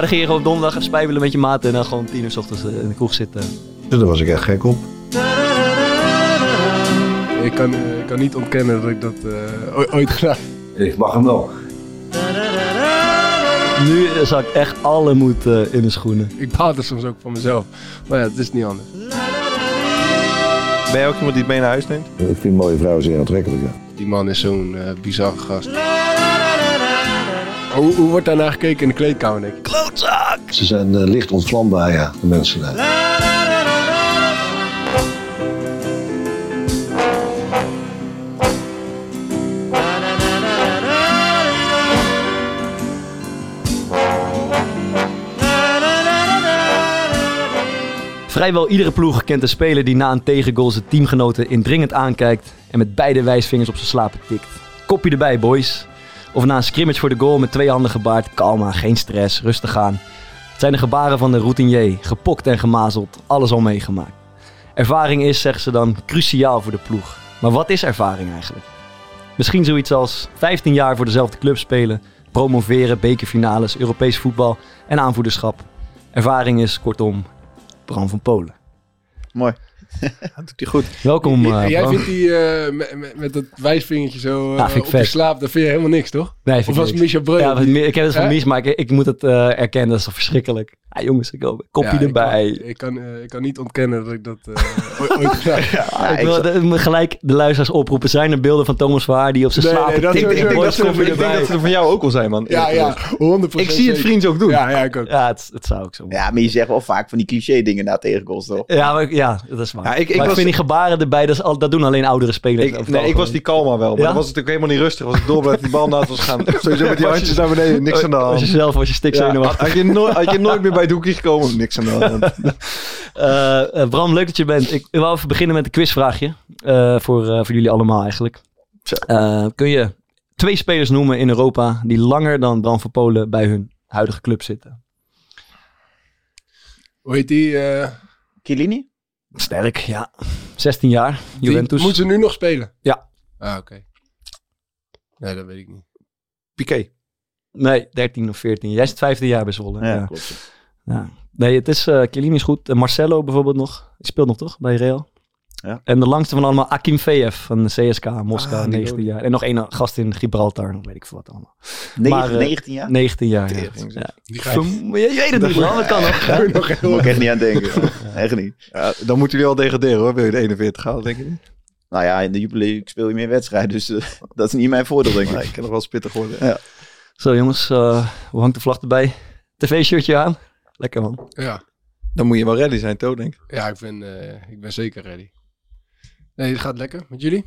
Maar dan ging je gewoon op donderdag even spijbelen met je maat en dan gewoon tien uur s ochtends eh, in de kroeg zitten. Dus daar was ik echt gek op. Ik kan, eh, ik kan niet ontkennen dat ik dat eh, ooit- gedaan heb. Ik mag hem wel. Nu zak ik echt alle moed in de schoenen. Ik baal er soms ook van mezelf. Maar ja, het is niet anders. Ben jij ook iemand die het mee naar huis neemt? Ik vind mooie vrouwen zeer aantrekkelijk. Ja. Die man is zo'n eh, bizarre gast. Hoe, hoe wordt daarnaar gekeken in de kleedkamer, denk ik? Ze zijn eh, licht ontvlambaar, ja, de mensen daar. Vrijwel iedere ploeg kent een speler die na een tegengoal zijn teamgenoten indringend aankijkt en met beide wijsvingers op zijn slapen tikt. Kopje erbij, boys. Of na een scrimmage voor de goal met twee handen gebaard, kalma, geen stress, rustig aan. Het zijn de gebaren van de routinier, gepokt en gemazeld, alles al meegemaakt. Ervaring is, zeggen ze dan, cruciaal voor de ploeg. Maar wat is ervaring eigenlijk? Misschien zoiets als 15 jaar voor dezelfde club spelen, promoveren, bekerfinales, Europees voetbal en aanvoederschap. Ervaring is kortom Bram van Polen. Mooi. Dat doet hij goed. Welkom, J- eh, jij Bram. vindt die eh, met, dat wijsvingertje zo eh, Ja, vind ik op je vet. slaap, dat vind je helemaal niks, toch? Nee, Of vind ik was. Michel Breu? Ja, ik heb het van? Mies, maar ik, ik moet het eh, erkennen, dat is toch verschrikkelijk. Ja, jongens, ik wil kopje Ja, ik erbij. kan- Ik kan, eh, ik kan niet ontkennen dat ik dat eh, ooit- ooit gedaan heb. Ja, ik ik wil de- gelijk de luisteraars oproepen. Zijn er beelden van Thomas Verhaar die op zijn Nee, slaap nee, dat Ik denk, dat ze, kopje ik denk erbij. dat ze er van jou ook al zijn, man. Ja, ja, 100%. Ik zie het zeker. vriends ook doen. Ja, ja, ik ook. Ja, het, het zou ook zo. ja, maar je zegt wel vaak van die cliché dingen na tegengoals, toch? Ja, maar, ik- ja, dat is waar. Ja, ik- ik maar was- vind die gebaren erbij, dat, is al, dat doen alleen oudere spelers. Ik, het nee, ik was die kalma wel, maar Ja? dan was het natuurlijk helemaal niet rustig. Was ik door dat die bal naast was gaan. Sowieso met die handjes naar beneden, niks aan de hand. je zelf, was je stik Ja, had, zenuwachtig. had je nooit, had je nooit meer bij het hoekje gekomen, niks aan de hand. Eh, eh, Bram, leuk dat je bent. Ik wil even beginnen met een quizvraagje. eh, voor, eh, voor jullie allemaal eigenlijk. Zo. Eh, kun je twee spelers noemen in Europa die langer dan Bram van Polen bij hun huidige club zitten? Hoe heet die? eh, Chiellini? Sterk, ja. 16 jaar, die Juventus. Moet ze nu nog spelen? Ja. Ah, oké. Nee, dat weet ik niet. Piqué. Nee, 13 of 14. Jij zit 15 jaar bij Zwolle. Ja, Ja. klopt. Ja. Nee, het is, uh, Chiellini is goed. En Marcelo bijvoorbeeld nog. Die speelt nog toch bij Real? Ja. En de langste van allemaal Akim Feev van de CSK Moskou, Ah, die 19 ook. jaar. En nog één gast in Gibraltar, nog weet ik veel wat allemaal. 9, Maar, eh, 19 jaar? 19 jaar, ja. Ja. Je, je weet het niet, man. Dat kan nog. daar nog heel Daar moet ik echt niet aan denken. Echt niet. Ja, dan moeten jullie wel degraderen hoor, wil je de 41 halen, denk ik niet. Nou ja, in de League speel je meer wedstrijden, dus eh, dat is niet mijn voordeel, denk ik. ik kan nog wel spittig worden. Zo jongens, eh, hoe hangt de vlag erbij? TV-shirtje aan? Lekker man. Ja, Dan moet je wel ready zijn, toch, denk ik. ja ik, ben, eh, ik ben zeker ready. Nee, het gaat lekker. Met jullie?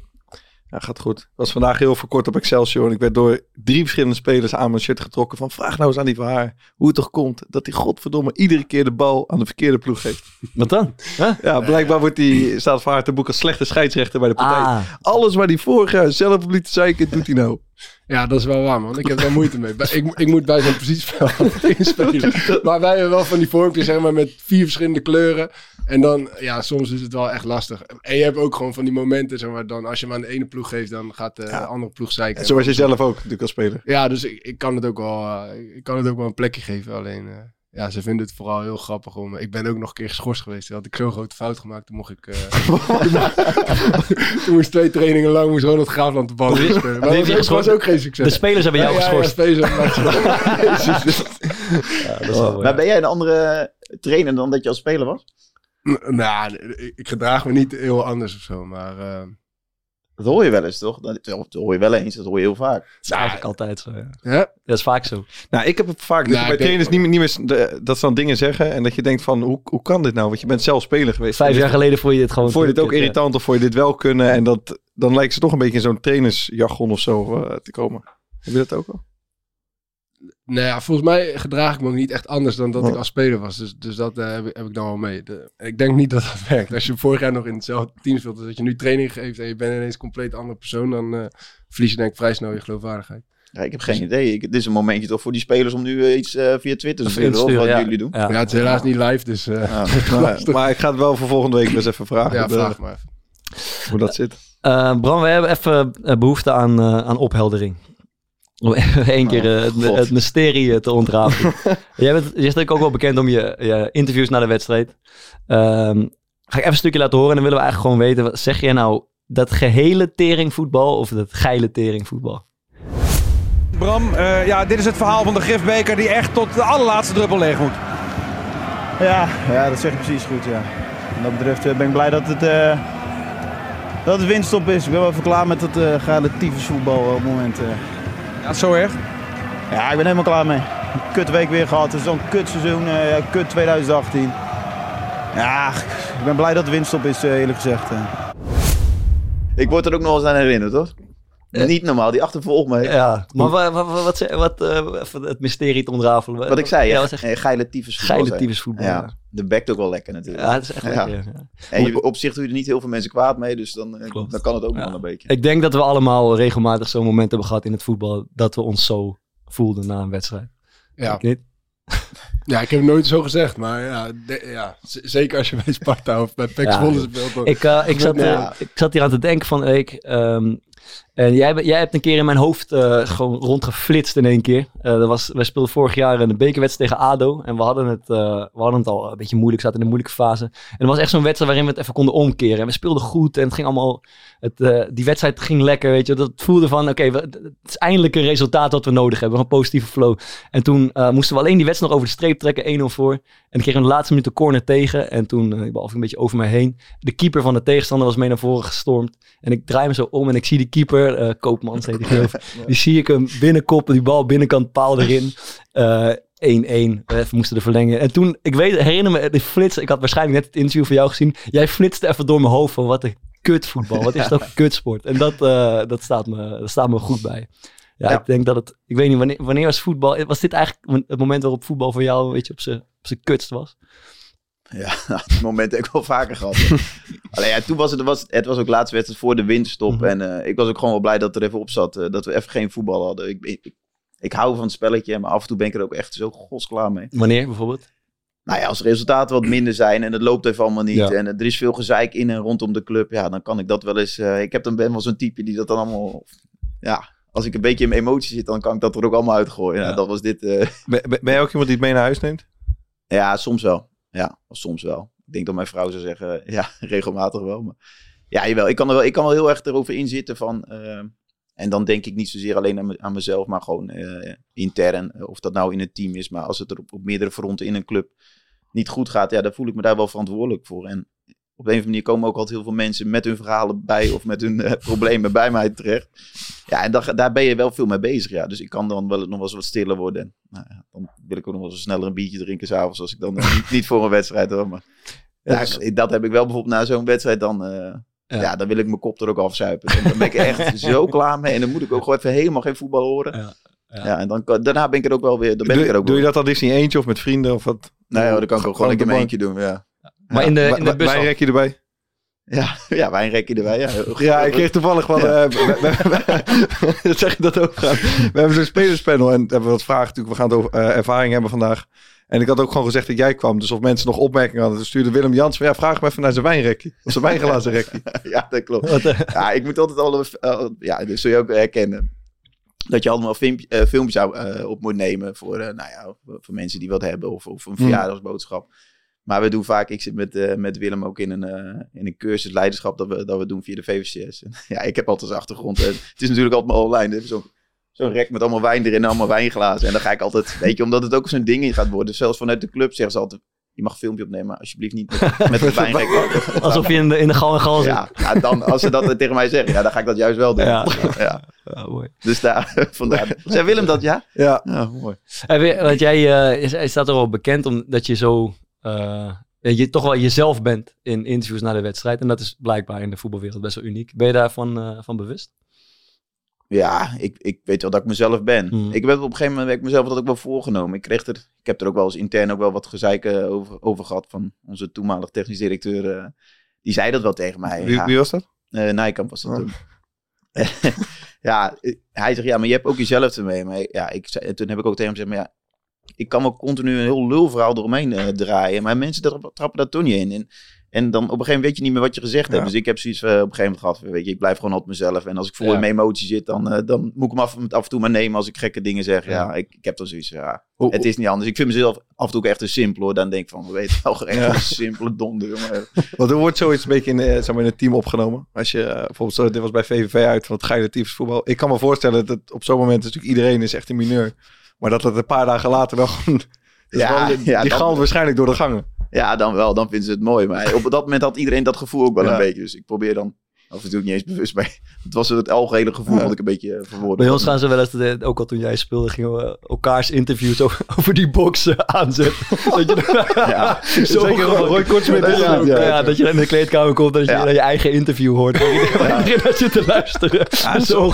Ja, gaat goed. Ik was vandaag heel verkort op Excelsior. En ik werd door drie verschillende spelers aan mijn shirt getrokken. Van vraag nou eens aan die van haar hoe het toch komt dat hij godverdomme iedere keer de bal aan de verkeerde ploeg geeft. Wat dan? Huh? Ja, blijkbaar wordt die, staat van haar te boek als slechte scheidsrechter bij de partij. Ah, Alles waar hij vorig jaar zelf op liet zeiken, doet hij nou. Ja, dat is wel waar, man. Ik heb daar moeite mee. Ik, ik moet bij zo'n altijd inspelen. Maar wij hebben wel van die vormpjes, zeg maar, met vier verschillende kleuren. En dan, ja, soms is het wel echt lastig. En je hebt ook gewoon van die momenten, zeg maar, dan als je hem aan de ene ploeg geeft, dan gaat de andere ploeg zeiken. En zoals je zelf ook natuurlijk als speler. Ja, dus ik, ik, kan het ook wel, eh, ik kan het ook wel een plekje geven. Alleen, eh, ja, ze vinden het vooral heel grappig om... Ik ben ook nog een keer geschorst geweest. Toen had ik zo'n grote fout gemaakt. Toen mocht ik... eh, toen moest twee trainingen lang moest Ronald Graafland de bal spelen. Maar dat was, ook geen succes. de spelers hebben jou Ja, geschorst. Ja, spelers hebben mij geschorst. Ja, dat is wel mooi. Maar ben jij een andere trainer dan dat je als speler was? Nou, ik, ik gedraag me niet heel anders of zo. Maar eh, Dat hoor je wel eens, toch? Dat, dat hoor je wel eens, dat hoor je heel vaak. Dat is eigenlijk altijd zo. Ja. ja, Dat is vaak zo. Nou, ik heb het vaak dat je bij trainers niet meer, niet meer de- dat ze dan dingen zeggen. En dat je denkt van, hoe, hoe kan dit nou? Want je bent zelf speler geweest. Vijf jaar geleden vond je dit gewoon... Vond je dit ook Ja. irritant of vond je dit wel kunnen? En dat, dan lijkt ze toch een beetje in zo'n trainersjargon of zo eh, te komen. Heb je dat ook al? Nou ja, volgens mij gedraag ik me ook niet echt anders dan dat ik Oh. als speler was. Dus, dus dat eh, heb, ik- heb ik dan wel mee. De- ik denk niet dat dat werkt. Als je vorig jaar nog in hetzelfde team speelt, dus dat je nu training geeft en je bent ineens een compleet andere persoon, dan eh, verlies je denk ik vrij snel je geloofwaardigheid. Ja, ik heb geen idee. Ik, dit is een momentje toch voor die spelers om nu eh, iets eh, via Twitter te sturen. Of wat ja. jullie doen. Ja. Ja, het is helaas niet live, dus eh, Ja. Maar, maar ik ga het wel voor volgende week eens even vragen. ja, de- vraag maar even. hoe dat zit. Bram, we hebben even eh, behoefte aan, eh, aan opheldering. Om even één keer eh, het, mysterie eh, te ontrafelen. Jij bent, je bent ook wel bekend om je, je interviews na de wedstrijd. Ehm, ga ik even een stukje laten horen en dan willen we eigenlijk gewoon weten. wat- Zeg jij nou dat gehele teringvoetbal of dat geile teringvoetbal? Bram, eh, ja, dit is het verhaal van de Gifbeker die echt tot de allerlaatste druppel leeg moet. Ja, ja, dat zeg je precies goed. Ja. Wat dat betreft ben ik blij dat het, eh dat het winststop is. Ik ben wel even klaar met het uh, geile tyfusvoetbal op het moment. eh. Ja, zo erg. Ja, ik ben helemaal klaar mee. Kut week weer gehad. Het is zo'n kut seizoen. eh, ja, kut 2018. Ja, ik ben blij dat het winststop is, eh, eerlijk gezegd. eh. Ik word er ook nog eens aan herinnerd, toch? Niet normaal, die achtervolgt me. Ja, maar wat, wat, wat, wat, wat eh, even het mysterie te ontrafelen. Wat ik zei, ja, ja, wat zeg je? eh, geile tyfus Geile tyfusvoetbal. Ja, Ja, de bekt ook wel lekker natuurlijk. ja het is echt Ja. lekker. ja. En je, op zich doe je er niet heel veel mensen kwaad mee, dus dan, eh, Klopt. dan kan het ook Ja. wel een beetje. Ik denk dat we allemaal regelmatig zo'n moment hebben gehad in het voetbal dat we ons zo voelden na een wedstrijd. Ja. Ik niet? ja, ik heb het nooit zo gezegd, maar ja, de- ja zeker als je bij Sparta of bij PEC Ja, Zwolle speelt. Ik, eh, ik, zat, eh, ik zat hier aan te denken van de week. En jij, jij hebt een keer in mijn hoofd eh, gewoon rondgeflitst in één keer. Dat was, wij speelden vorig jaar een bekerwedstrijd tegen ADO. En we hadden, het, eh, we hadden het al een beetje moeilijk, zaten in een moeilijke fase. En het was echt zo'n wedstrijd waarin we het even konden omkeren. En we speelden goed en het ging allemaal... Het, die wedstrijd ging lekker, weet je. Dat voelde van, oké, het is eindelijk een resultaat wat we nodig hebben. Een positieve flow. En toen moesten we alleen die wedstrijd nog over de streep trekken, 1-0 voor. En kregen we in de laatste minuut de corner tegen. En toen, bal ging een beetje over mij heen. De keeper van de tegenstander was mee naar voren gestormd. En ik draai me zo om en ik zie die keeper, eh Koopmans heet die. Die zie ik hem binnenkoppen, die bal binnenkant paal erin. Eh 1-1. We even moesten de verlengen. En toen, ik weet, herinner me, de flits. Ik had waarschijnlijk net het interview van jou gezien. Jij flitste even door mijn hoofd van wat een kutvoetbal. Wat is dat voor kutsport? En dat, eh, dat, staat me, dat staat me goed bij. Ja, Ja. ik denk dat het... Ik weet niet, wanneer, wanneer was voetbal... Was dit eigenlijk het moment waarop voetbal voor jou, weet je, op zijn kutst was? Ja, die momenten heb ik wel vaker gehad. Alleen ja, toen was het, was, het was ook laatste wedstrijd voor de winterstop. Mhm. En eh, ik was ook gewoon wel blij dat er even op zat. eh, dat we even geen voetbal hadden. Ik, ik, ik hou van het spelletje, maar af en toe ben ik er ook echt zo godsklaar mee. Wanneer bijvoorbeeld? Nou ja, als de resultaten wat minder zijn en het loopt even allemaal niet. Ja. En er is veel gezeik in en rondom de club. Ja, dan kan ik dat wel eens... eh, ik heb dan ben wel zo'n type die dat dan allemaal... Ja, als ik een beetje in mijn emotie zit, dan kan ik dat er ook allemaal uitgooien. Nou, Ja. dat was dit... ben ben jij ook iemand die het mee naar huis neemt? Ja, soms wel. Ja, soms wel. Ik denk dat mijn vrouw zou zeggen, ja, regelmatig wel. Maar ja, jawel. Ik kan, er wel, ik kan wel heel erg erover inzitten van... eh, en dan denk ik niet zozeer alleen aan, me- aan mezelf, maar gewoon eh, intern. eh, Of dat nou in het team is, maar als het er op, meerdere fronten in een club niet goed gaat, ja, dan voel ik me daar wel verantwoordelijk voor. En op een of andere manier komen ook altijd heel veel mensen met hun verhalen bij of met hun problemen bij mij terecht. Ja, en daar, daar ben je wel veel mee bezig, ja. Dus ik kan dan wel nog wel eens wat stiller worden. En, nou ja, dan wil ik ook nog wel eens sneller een biertje drinken s'avonds, als ik dan eh, niet, niet voor een wedstrijd hoor. Maar ja, ik- dat heb ik wel bijvoorbeeld na zo'n wedstrijd dan... eh, Ja. ja. dan wil ik mijn kop er ook afzuipen. Dan, ben ik er echt zo klaar mee. En dan moet ik ook gewoon even helemaal geen voetbal horen. Ja, Ja, ja. en dan, kan- daarna ben ik er ook wel weer. Dan ben doe, ik er ook doe je dat dan liefst in je eentje of met vrienden? Of wat? Nou ja, dan kan ik ook gewoon een in mijn eentje doen. Ja, Maar in de, in de bus Wij al. rek je erbij. Ja, ja wijnrekje erbij. Ja, Ja, ik kreeg toevallig van... eh, we- we- we- dat zeg je dat ook. We hebben zo'n spelerspanel en hebben we wat vragen natuurlijk. We gaan het over eh, ervaring hebben vandaag. En ik had ook gewoon gezegd dat jij kwam. Dus of mensen nog opmerkingen hadden, dan stuurde Willem Jans van... Ja, vraag hem even naar zijn wijnrekje. Of zijn wijnglazen rekje. ja, dat klopt. Wat, eh, Ja, ik moet altijd al... eh, ja, dat zul je ook herkennen. Dat je allemaal filmpje, eh, filmpjes zou, eh, op moet nemen voor, eh, nou ja, voor, mensen die wat hebben. Of, of een Hmm. Maar we doen vaak... Ik zit met, eh, met Willem ook in een, eh, in een cursus leiderschap dat we, dat we doen via de VVCS. En, ja, ik heb altijd als achtergrond... eh, het is natuurlijk altijd maar online. dus Zo'n zo'n rek met allemaal wijn erin en allemaal wijnglazen. En dan ga ik altijd... Weet je, omdat het ook zo'n ding in gaat worden. Zelfs vanuit de club zeggen ze altijd... Je mag een filmpje opnemen, maar alsjeblieft niet met, met het wijnrek. alsof je in de, in de gal en gal zit. Ja, ja, dan, als ze dat tegen mij zeggen, ja, dan ga ik dat juist wel doen. Ja. Ja. Ja, mooi. Dus daar, vandaar. Zei Willem dat, ja? Ja. Ja, mooi. En want jij je staat er wel bekend omdat je zo... eh, je toch wel jezelf bent in interviews na de wedstrijd. En dat is blijkbaar in de voetbalwereld best wel uniek. Ben je daarvan eh, van bewust? Ja, ik, ik weet wel dat ik mezelf ben. Hmm. Ik heb op een gegeven moment mezelf dat ook wel voorgenomen. Ik, kreeg er, ik heb er ook wel eens intern ook wel wat gezeik eh, over, over gehad van onze toenmalig technisch directeur. eh, die zei dat wel tegen mij. Wie, ja. wie was dat? Eh, Nijkamp was dat Oh. toen. ja, hij zegt, ja, maar je hebt ook jezelf ermee. Maar ja, ik zei, toen heb ik ook tegen hem gezegd, maar ja, ik kan wel continu een heel lulverhaal eromheen eh, draaien. Maar mensen tra- trappen daar toch niet in. En En dan op een gegeven moment weet je niet meer wat je gezegd hebt. Dus ik heb zoiets eh, op een gegeven moment gehad. Weet je, ik blijf gewoon altijd mezelf. En als ik vol Ja. in mijn emotie zit, dan, eh, dan moet ik hem af, af en toe maar nemen als ik gekke dingen zeg. Ja, ik, ik heb dan zoiets. Ja, het is niet anders. Ik vind mezelf af en toe ook echt een simpel hoor. Dan denk ik van, weet je wel, echt een simpele donder. Want er wordt zoiets een beetje in, zeg maar in het team opgenomen. Als je bijvoorbeeld, dit was bij VVV uit van het geile voetbal. Ik kan me voorstellen dat op zo'n moment natuurlijk iedereen is echt een mineur. Maar dat het een paar dagen later wel gewoon... Ja, wel- ja, die dan- galmt waarschijnlijk door de gangen. Ja, dan wel. Dan vinden ze het mooi. Maar op dat moment had iedereen dat gevoel ook wel Ja. een beetje. Dus ik probeer dan, en toe niet eens bewust bij. Het was het algehele gevoel Ja. dat ik een beetje eh, verwoord. Bij ons gaan ze wel eens, eh, ook al toen jij speelde, gingen we elkaars interviews over, over die boksen aanzetten. dat je Ja. zo Zeker Roy Kortsmit ja, ja, ja. dat je in de kleedkamer komt en dat je je eigen interview hoort. Waar iedereen- waar iedereen naar zit te luisteren. Zo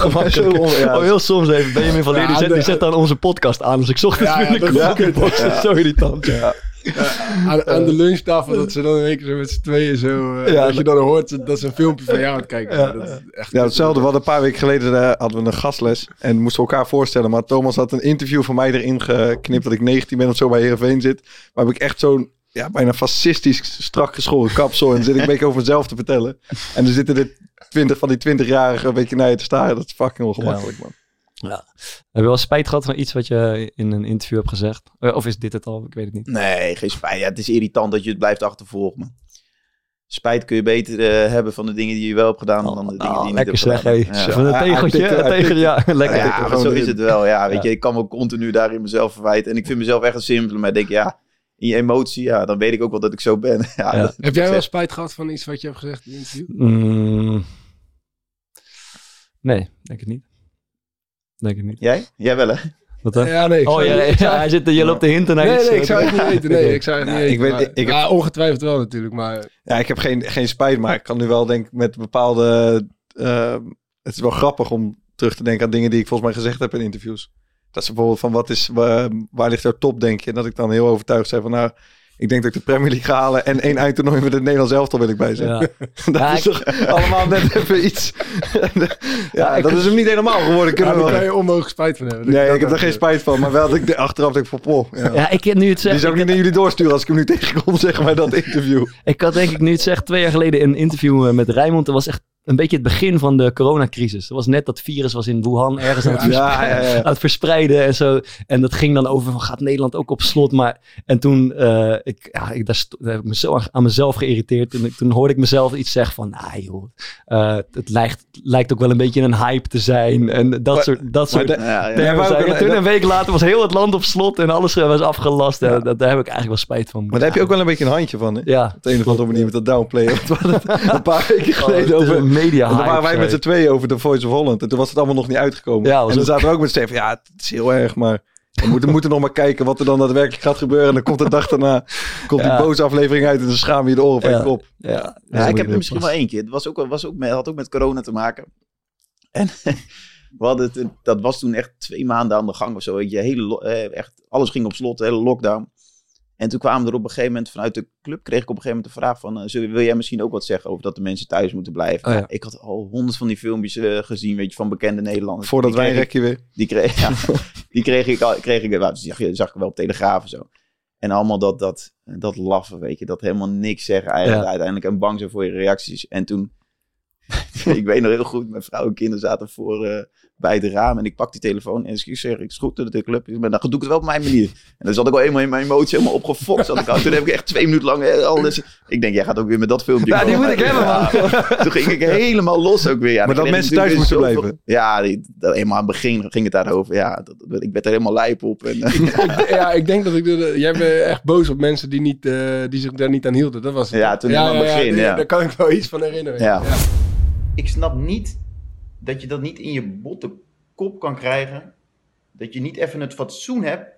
ja. Oh, heel soms even. Benjamin van Leer, die, zet, die de- zet dan onze podcast aan. Dus ik zocht Ja, ja, binnen dat is ja. Zo irritant. Ja. aan, aan de lunchtafel, dat ze dan in één keer zo met z'n tweeën zo... eh, Ja, dat je dan hoort dat ze een filmpje van jou aan het kijken zijn. Dat is echt Ja, hetzelfde. We hadden een paar weken geleden eh, hadden we een gastles. En moesten we elkaar voorstellen. Maar Thomas had een interview van mij erin geknipt. Dat ik 19 ben of zo bij Heerenveen zit. Maar heb ik echt zo'n ja, bijna fascistisch strak geschoren kapsel. En dan zit ik een beetje over mezelf te vertellen. En dan zitten er 20 van die 20-jarigen een beetje naar je te staren. Dat is fucking ongemakkelijk, man. Heb je wel spijt gehad van iets wat je in een interview hebt gezegd? Eh, Of is dit het al? Ik weet het niet. Nee, geen spijt. Ja, het is irritant dat je het blijft achtervolgen. man. Spijt kun je beter eh, hebben van de dingen die je wel hebt gedaan dan de dingen die je niet Oh, lekker hebt gedaan. Ja. Van een Ja, tegeltje. tegen, ja, lekker. Ja, maar zo is het wel. Ja, weet Ja. je, ik kan me continu daarin mezelf verwijten. En ik vind mezelf echt een simpele. Maar ik denk, ja, in je emotie, ja, dan weet ik ook wel dat ik zo ben. Ja, Ja. dat- Heb jij wel spijt gehad van iets wat je hebt gezegd in het interview? Mm. nee, denk het niet. Denk het niet. Jij? Jij wel, hè? Wat dan? Ja, nee. ik oh, ja, ik hij zit, je loopt de hinten naar Nee, iets. nee, ik eh, zou het niet weten. Nee, ik zou het niet Nou, ik weten. weet- maar- ik heb- ja, ongetwijfeld wel natuurlijk, maar... Ja, ik heb geen, geen spijt. Maar ik kan nu wel denken met bepaalde... eh, het is wel grappig om terug te denken aan dingen die ik volgens mij gezegd heb in interviews. Dat is bijvoorbeeld van wat is, waar, waar ligt jouw top, denk je? En dat ik dan heel overtuigd zei van nou, ik denk dat ik de Premier League ga halen en één eindtoernooi met het Nederlands elftal wil ik bij zijn. Ja. dat Ja, is ik- toch allemaal net even iets. ja, ik- dat is hem niet helemaal geworden. Kunnen we daar kan je onmogelijk spijt van hebben. Nee, ik heb er geen spijt van. Maar wel dat ik de achteraf denk van, poh. Ja. Ja, ik nu het Die zeg, zou ik niet naar jullie doorsturen als ik hem nu tegenkom, zeg maar, dat interview. ik had denk ik nu het zeg twee jaar geleden een interview eh, met Rijmond. Dat was echt een beetje het begin van de coronacrisis. Dat was net dat virus was in Wuhan ergens aan het, Ja, verspreiden, ja, ja. aan het verspreiden en zo. En dat ging dan over van gaat Nederland ook op slot. Maar en toen eh, ik, ja, ik, daar, heb ik me zo aan, mezelf geïrriteerd. En ik- toen hoorde ik mezelf iets zeggen van, nou joh, eh, het lijkt, lijkt ook wel een beetje een hype te zijn. En dat Maar- soort, dat soort de- Ja, ja. En toen een week later was heel het land op slot en alles was afgelast. En Ja. dat, daar heb ik eigenlijk wel spijt van. Maar daar heb je ook wel een beetje een handje van, hè? Ja. Op de een of andere manier met dat het een paar weken geleden Oh, is over... media En toen waren wij hype, met z'n tweeën over de Voice of Holland. En toen was het allemaal nog niet uitgekomen. Ja, en dan ook- zaten we ook met Stefan. Ja, het is heel erg, maar... We moeten, moeten nog maar kijken wat er dan daadwerkelijk gaat gebeuren. En dan komt de dag daarna komt die Ja. boze aflevering uit. En dan schaam je je de oren van je Ja. kop. Ja, Ja, ik heb er misschien wel één keer. Het was ook, was ook met, had ook met corona te maken. En we hadden het, dat was toen echt twee maanden aan de gang of zo. weet je. Hele, eh, echt, alles ging op slot, de hele lockdown. En toen kwamen er op een gegeven moment vanuit de club, kreeg ik op een gegeven moment de vraag van, eh, wil jij misschien ook wat zeggen over dat de mensen thuis moeten blijven? Oh ja. Nou, ik had al honderd van die filmpjes eh, gezien, weet je, van bekende Nederlanders. Voordat wij een rekje weer. die kreeg, ja, die kreeg ik, al, kreeg ik nou, zag, je, zag ik wel op Telegraaf en zo. En allemaal dat, dat, dat laffen, weet je. Dat helemaal niks zeggen eigenlijk Ja. uiteindelijk. En bang zijn voor je reacties. En toen, ik weet nog heel goed, mijn vrouw en kinderen zaten voor, eh, bij het raam. En ik pak die telefoon en ik zeg, ik schroepte de club. Maar dan doe ik het wel op mijn manier. En dan zat ik al helemaal in mijn emotie helemaal opgefokt. Zat ik al. Toen heb ik echt twee minuten lang alles... Ik denk, jij gaat ook weer met dat filmpje Ja, die moet ik hebben. Toen ging ik helemaal los ook weer. Ja, Maar dan dat mensen ik thuis zoveel- blijven. Ja, die, dat, helemaal aan het begin ging het daarover. Ja, dat, dat- ik werd er helemaal lijp op. En, Ik- ja, ik denk dat ik... de- jij bent echt boos op mensen die, niet, eh, die zich daar niet aan hielden. Dat was het. Ja, toen helemaal aan het begin, ja. Daar kan ik wel iets van herinneren. Ja. Ik snap niet dat je dat niet in je botte kop kan krijgen. Dat je niet even het fatsoen hebt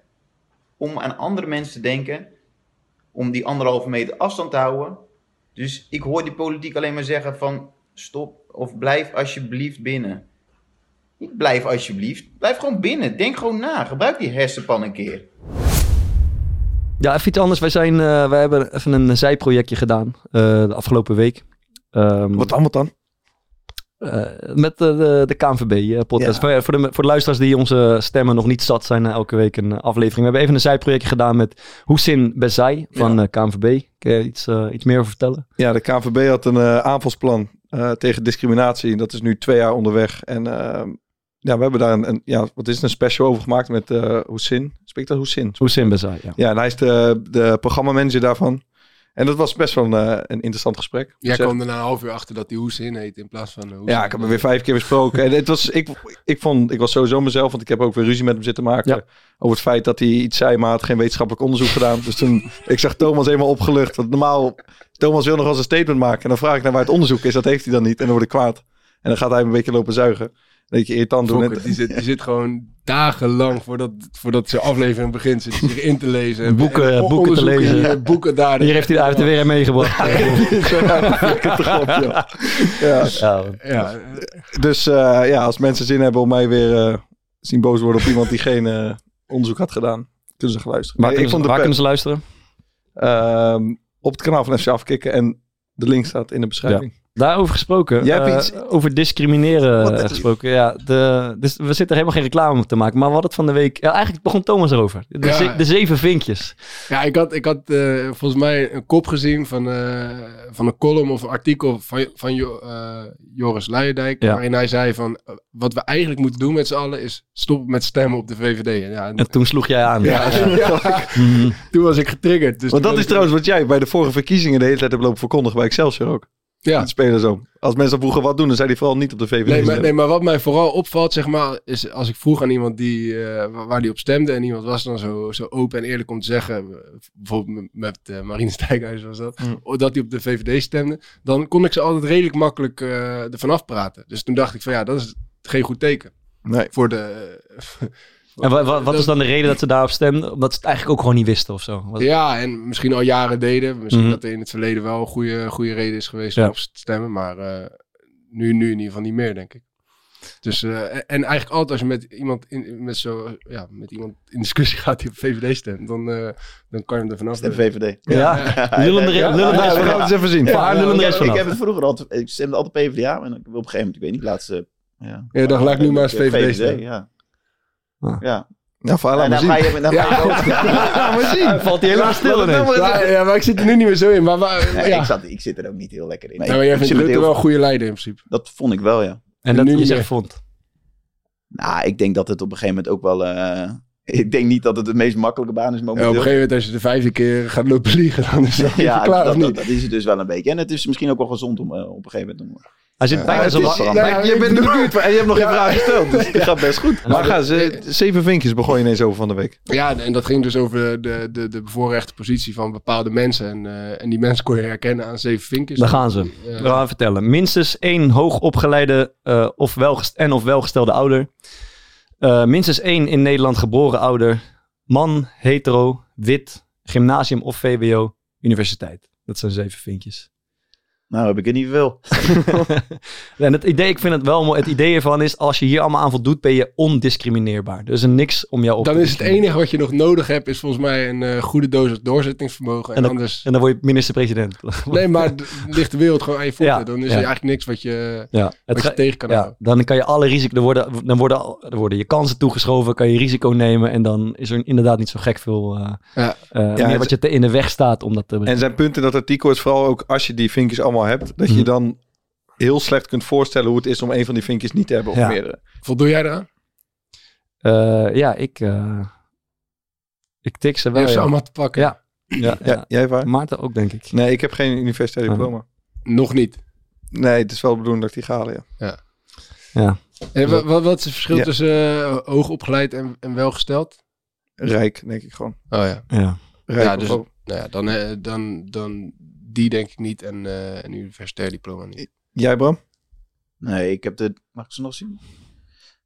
om aan andere mensen te denken. Om die anderhalve meter afstand te houden. Dus ik hoor die politiek alleen maar zeggen van stop of blijf alsjeblieft binnen. Niet blijf alsjeblieft. Blijf gewoon binnen. Denk gewoon na. Gebruik die hersenpan een keer. Ja, even iets anders. Wij, zijn, eh, wij hebben even een zijprojectje gedaan eh, de afgelopen week. Ehm, Wat allemaal dan? Eh, met de, de, de KNVB-podcast. Ja. Voor, voor, de, voor de luisteraars die onze stemmen nog niet zat zijn, eh, elke week een eh, aflevering. We hebben even een zijprojectje gedaan met Hoesin Bezai van eh, KNVB. Kun je iets, eh, iets meer over vertellen? Ja, de KNVB had een eh, aanvalsplan eh, tegen discriminatie. Dat is nu twee jaar onderweg. En eh, ja, we hebben daar een, een, ja, wat is het, een special over gemaakt met eh Hoesin. Spreekt dat Hoesin? Hoesin Bezai, ja. Ja, en hij is de, de programmamanager daarvan. En dat was best wel een, eh, een interessant gesprek. Jij kwam er na een half uur achter dat die Hoes in heet in plaats van... Hoes Ja, ik heb hem weer vijf keer besproken. En het was, ik, ik, vond, ik was sowieso mezelf, want ik heb ook weer ruzie met hem zitten maken. Ja. Over het feit dat hij iets zei, maar had geen wetenschappelijk onderzoek gedaan. Dus toen, ik zag Thomas helemaal opgelucht. Want normaal, Thomas wil nog wel eens een statement maken. En dan vraag ik naar waar het onderzoek is. Dat heeft hij dan niet. En dan word ik kwaad. En dan gaat hij een beetje lopen zuigen. Doen. Fokker, En- die, zit, die zit gewoon dagenlang voordat, voordat zijn aflevering begint, zit zich in te lezen. En, Boeken- en boeken te lezen. hier, boeken daar. Hier heeft hij, weer een meegebracht. ja. Ja. Ja, Ja, Dus eh, ja, als mensen zin hebben om mij weer eh, zien boos worden op iemand die geen eh, onderzoek had gedaan, kunnen ze geluisteren. waar Nee, kunnen, ze, waar kunnen ze luisteren? Ehm, op het kanaal van FC Afkikken. En de link staat in de beschrijving. Daarover gesproken. Jij hebt eh, iets- Over discrimineren Wat is- gesproken. Ja, de, dus we zitten er helemaal geen reclame op te maken. Maar we hadden het van de week... Ja, eigenlijk begon Thomas erover. De, Ja. ze- de zeven vinkjes. ja ik had, ik had eh, volgens mij een kop gezien van, eh, van een column of een artikel van, van Jo- eh, Joris Luijendijk. Ja. Waarin hij zei van, wat we eigenlijk moeten doen met z'n allen is stoppen met stemmen op de VVD. En ja, en- En toen sloeg jij aan. ja, ja, toen was ik getriggerd. Dus Want dat is trouwens wat jij bij de vorige verkiezingen de hele tijd hebt lopen verkondigen bij Excelsior ook. Ja. Het spelen zo. Als mensen vroegen wat doen, dan zei hij vooral niet op de VVD. Nee maar, nee, maar wat mij vooral opvalt, zeg maar, is als ik vroeg aan iemand die, eh, wa- waar die op stemde en iemand was dan zo, zo open en eerlijk om te zeggen, eh, bijvoorbeeld met, eh, Marine Stijkhuis was dat, Mm. dat hij op de VVD stemde, dan kon ik ze altijd redelijk makkelijk eh ervan afpraten. Dus toen dacht ik van ja, dat is geen goed teken Nee. voor de... En wa- wa- wat is dan de reden dat ze daarop stemden? Omdat ze het eigenlijk ook gewoon niet wisten of zo. Wat- Ja, en misschien al jaren deden. Misschien Mhm. dat er in het verleden wel een goede, goede reden is geweest Ja. om op te stemmen. Maar eh, nu, nu in ieder geval niet meer, denk ik. Dus, eh, en, en eigenlijk altijd als je met iemand in, met zo, ja, met iemand in discussie gaat die op VVD stemt, dan, eh, dan kan je hem er vanaf Stem. VVD. Ja, lullen er, Ja, we gaan het eens even zien. Er eens ik heb het vroeger altijd, ik stemde altijd PvdA, en op een gegeven moment, ik weet niet, laatste. Ja, Ja, dan laat ik nu maar eens VVD stemmen. Ja. Ah. Ja. Nou, voor En dan maar ga zien. je, dan ga je ook- Ja, maar zien. Valt hij helemaal stil ineens. Ja, ja, maar ik zit er nu niet meer zo in. Maar, maar, Nee, ja. ik, zat, ik zit er ook niet heel lekker in. Nee, Ja, maar jij vindt Rutte heel- wel een goede leider in principe. Dat vond ik wel, ja. En dat Nu je niet zegt vond. Nou, ik denk dat het op een gegeven moment ook wel... eh, ik denk niet dat het de meest makkelijke baan is Ja, op momenteel. een gegeven moment, als je de vijfde keer gaat lopen liegen, dan is het Ja, klaar, dat, of dat, niet? dat is het dus wel een beetje. En het is misschien ook wel gezond om eh, op een gegeven moment... Om, Hij zit bijna zo lang. je bent in de buurt en je hebt nog geen vraag gesteld. Dus dat gaat best goed. Maar Maar ga, ze, zeven vinkjes begon je ineens over van de week. Ja, en dat ging dus over de, de, de bevoorrechte positie van bepaalde mensen. En, eh, en die mensen kon je herkennen aan zeven vinkjes. Daar gaan ze. We gaan vertellen. Minstens één hoogopgeleide eh, of welgest- en of welgestelde ouder. Eh, minstens één in Nederland geboren ouder. Man, hetero, wit, gymnasium of VWO, universiteit. Dat zijn zeven vinkjes. Nou, heb ik er niet veel. En het idee, ik vind het wel mooi. Het idee ervan is, als je hier allemaal aan voldoet, ben je ondiscrimineerbaar. Er is er niks om jou op dan te is het enige wat je nog nodig hebt, is volgens mij een eh, goede dosis doorzettingsvermogen. En, En dan- anders... En dan word je minister-president. Nee, maar ligt de wereld gewoon aan je voeten. Ja, dan is ja. er eigenlijk niks wat je, Ja, wat je tegen kan ja, houden. dan kan je alle risico, er worden, dan worden, er worden je kansen toegeschoven, kan je risico nemen en dan is er inderdaad niet zo gek veel eh, Ja. eh, Ja, meer wat je te in de weg staat om dat te En zijn punt in dat artikel is vooral ook als je die vinkjes allemaal hebt, dat je Mhm. dan heel slecht kunt voorstellen hoe het is om een van die vinkjes niet te hebben of Ja. meerdere. Voldoe jij eraan? Eh, ja, ik, eh, ik tik ze Je wel. hebt ze Ja. allemaal te pakken. Ja. Ja, Ja, ja. jij waar? Maarten ook, denk ik. Nee, ik heb geen universitair Ah. diploma. Nog niet. Nee, het is wel de bedoeling dat ik die ga halen, ja. En wa- wa- wat is het verschil Ja. tussen eh, hoogopgeleid en, en welgesteld? Rijk, denk ik gewoon. Oh ja. Ja. Rijk ja, of dus nou ja, dan, eh, dan, dan die denk ik niet en eh, een universitair diploma niet. Jij, Bram? Nee, ik heb de... Mag ik ze nog zien?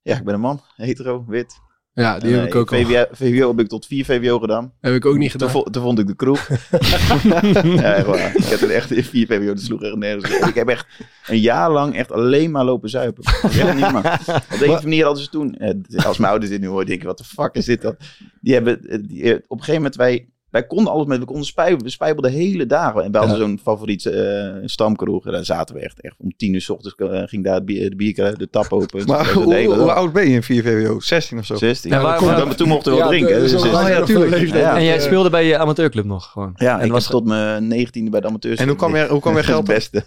Ja, ik ben een man. Hetero, wit. Ja, die heb ik ook al. VWO, VWO heb ik tot vier VWO gedaan. Heb ik ook niet gedaan. toen vond ik de kroeg. ja. Ik heb er echt in vier VWO, dat sloeg echt nergens. Ik heb echt een jaar lang echt alleen maar lopen zuipen. Echt niet normaal. Op de een manier hadden ze toen, eh, als mijn ouders dit nu horen, denken wat de fuck is dit dan? Die hebben, eh, die, eh, op een gegeven moment, wij, wij konden alles met, we konden spijbelen. We spijbelden hele dagen. En hadden zo'n favoriet eh stamkroeg. En Daar zaten we echt, echt om tien uur s ochtends eh, ging daar het bier, de, bier, de tap open. Maar hoe, oud ben je in 4 VWO? 16 of zo? 16. Ja, Ja, waar- maar, toen mochten we wel drinken. Dus, dus- ja, zijn op tuurlijk. de leeftijd Ja. dat, En jij eh, speelde bij je amateurclub nog gewoon. ja, en ik was tot mijn 19e bij de amateurs. En hoe kwam je, hoe kwam je geld het beste.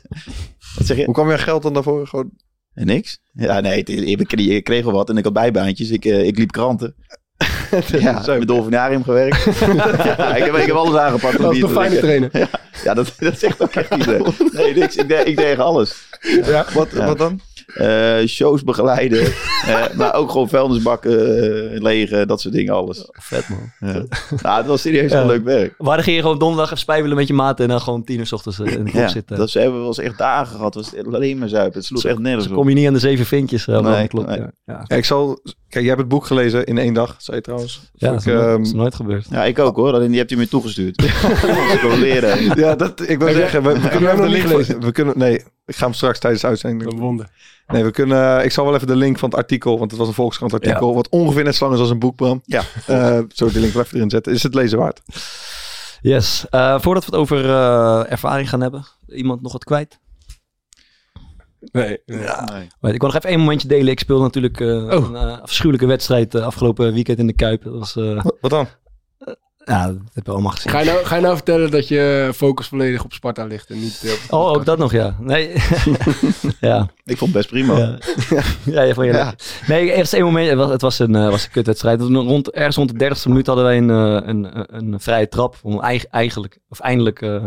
Wat zeg je? Hoe kwam je geld dan daarvoor? Gewoon, En niks? Ja, nee, ik, kreeg- ik kreeg wel wat en ik had bijbaantjes. Ik, eh, ik liep kranten. Ja, Zo. met dolfinarium gewerkt. ja, ik, heb, ik heb alles aangepakt. Dat is te fijne trainer. Ja, dat, dat zegt ook echt iedereen. Nee, niks. Ik deed, ik deed alles. wat, Ja. wat dan? Eh, shows begeleiden. eh, maar ook gewoon vuilnisbakken eh, legen. Dat soort dingen, alles. Vet man. Ja. Nou, het was serieus Ja. wel leuk werk. Waar ging je gewoon donderdag even spijbelen met je maten en dan gewoon tien uur s ochtends in de Ja, zitten. dat ze hebben wel eens echt dagen gehad. Het was alleen maar zuipen. Het sloeg echt nergens Dus op. kom je niet aan de zeven vinkjes. Nee, klopt. nee. Ja, ja. Ja, ik zal... Kijk, jij hebt het boek gelezen in één dag, zei je trouwens. Ja, Ik, dat is, nooit, ehm, dat is nooit gebeurd. Ja, ik ook hoor. Alleen die hebt u me toegestuurd. Ik leren. Ja, dat, ik wil zeggen, we, kunnen jij even de link gelezen? we kunnen, nee, ik ga hem straks tijdens de uitzending Een wonder. Nee, we kunnen, ik zal wel even de link van het artikel, want het was een Volkskrant artikel, wat ongeveer net zo lang is als een boek, Bram. Ja. Eh, zo, de link wel even erin zetten. Is het lezen waard? Yes. Eh, voordat we het over eh, ervaring gaan hebben. Iemand nog wat kwijt? Nee. nee. Nee. Maar Ik wil nog even één momentje delen. Ik speelde natuurlijk eh, Oh. een eh, afschuwelijke wedstrijd eh, afgelopen weekend in de Kuip. Dat was, eh, Wat, wat dan? ja, dat hebben we allemaal gezien. Ga, je nou, ga je nou vertellen dat je focus volledig op Sparta ligt en niet... op Oh, ook dat nog, ja. Nee. ja. Ik vond het best prima. Ja, ja, ja, vond je Ja. Nee, eerst één moment. Het was, het was een, eh, was een kutwedstrijd. Rond, ergens rond de dertigste minuut hadden wij een, eh, een, een, een vrije trap. Om eig- eigenlijk, of eindelijk eh,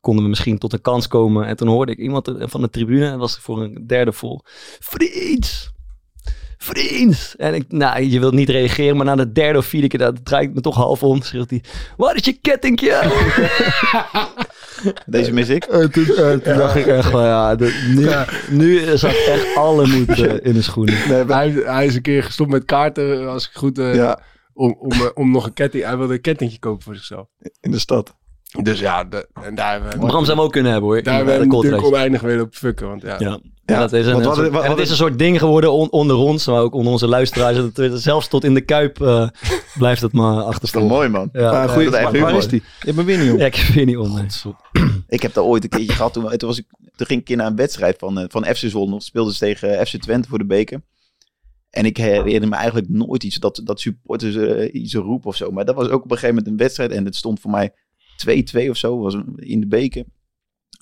konden we misschien tot een kans komen. En toen hoorde ik iemand eh, van de tribune. Het was voor een derde vol. Vriends! Vriends! En ik, nou, je wilt niet reageren, maar na de derde of vierde keer, dat draai ik me toch half om. Schreeuwt hij, waar is je kettingje? Deze mis ik. En toen, en toen dacht ik echt van, ja, de- nu, nu zat echt alle moed eh, in de schoenen. Nee, hij, hij is een keer gestopt met kaarten, als ik goed... eh, Ja, om, om, eh, om nog een ketting... Hij wilde een kettingje kopen voor zichzelf. in de stad. Dus ja, de- en daar hebben we... Bram zou hem ook kunnen hebben hoor. Daar in hebben we natuurlijk oneindig mee op fucken, want ja... Ja. Ja, Ja, dat is een, soort- het is een soort ding geworden on- onder ons, maar ook onder onze luisteraars. Dat zelfs tot in de kuip eh, blijft het maar Dat is toch achtervolgen. mooi, man. Ja, Maar ja, goeie, dat echt waar, is die? Je bent weer niet, ja, joh. ik weet niet om. Ik heb daar ooit een keertje gehad. Toen, toen, was ik, toen ging ik keer naar een wedstrijd van, eh, van FC Zwolle. Speelden ze tegen eh, FC Twente voor de beker. En ik herinner me eigenlijk nooit iets dat, dat supporters eh, iets roepen of zo. Maar dat was ook op een gegeven moment een wedstrijd. En het stond voor mij 2-2 of zo. Was in de beker. En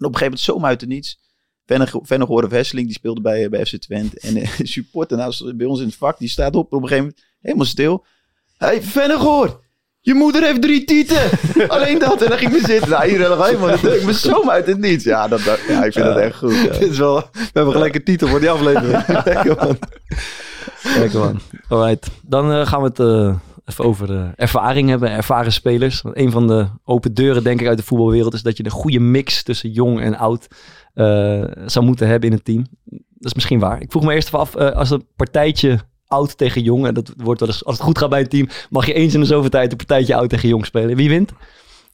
op een gegeven moment zomaar uit het niets. Vennegoor of Hesseling, die speelde bij, bij FC Twente. En de supporter naast, bij ons in het vak, die staat op op een gegeven moment helemaal stil. Hé, hey, Vennegoor! Je moeder heeft drie tieten. Alleen dat. En dan ging ik me zitten. Nou, hier helemaal. Dat ik me zomaar uit het niets. Ja, dat, dat- ja ik vind dat echt goed. ja. Dit is wel, we hebben gelijk een titel voor die aflevering. Lekker, man. Lekker man. Alright. Dan eh, gaan we het eh, even over eh, ervaring hebben. Ervaren spelers. Want een van de open deuren denk ik uit de voetbalwereld is dat je een goede mix tussen jong en oud eh, zou moeten hebben in een team. Dat is misschien waar. Ik vroeg me eerst even af, eh, als een partijtje oud tegen jong, en dat wordt wel eens, als het goed gaat bij een team, mag je eens in de zoveel tijd een partijtje oud tegen jong spelen. Wie wint?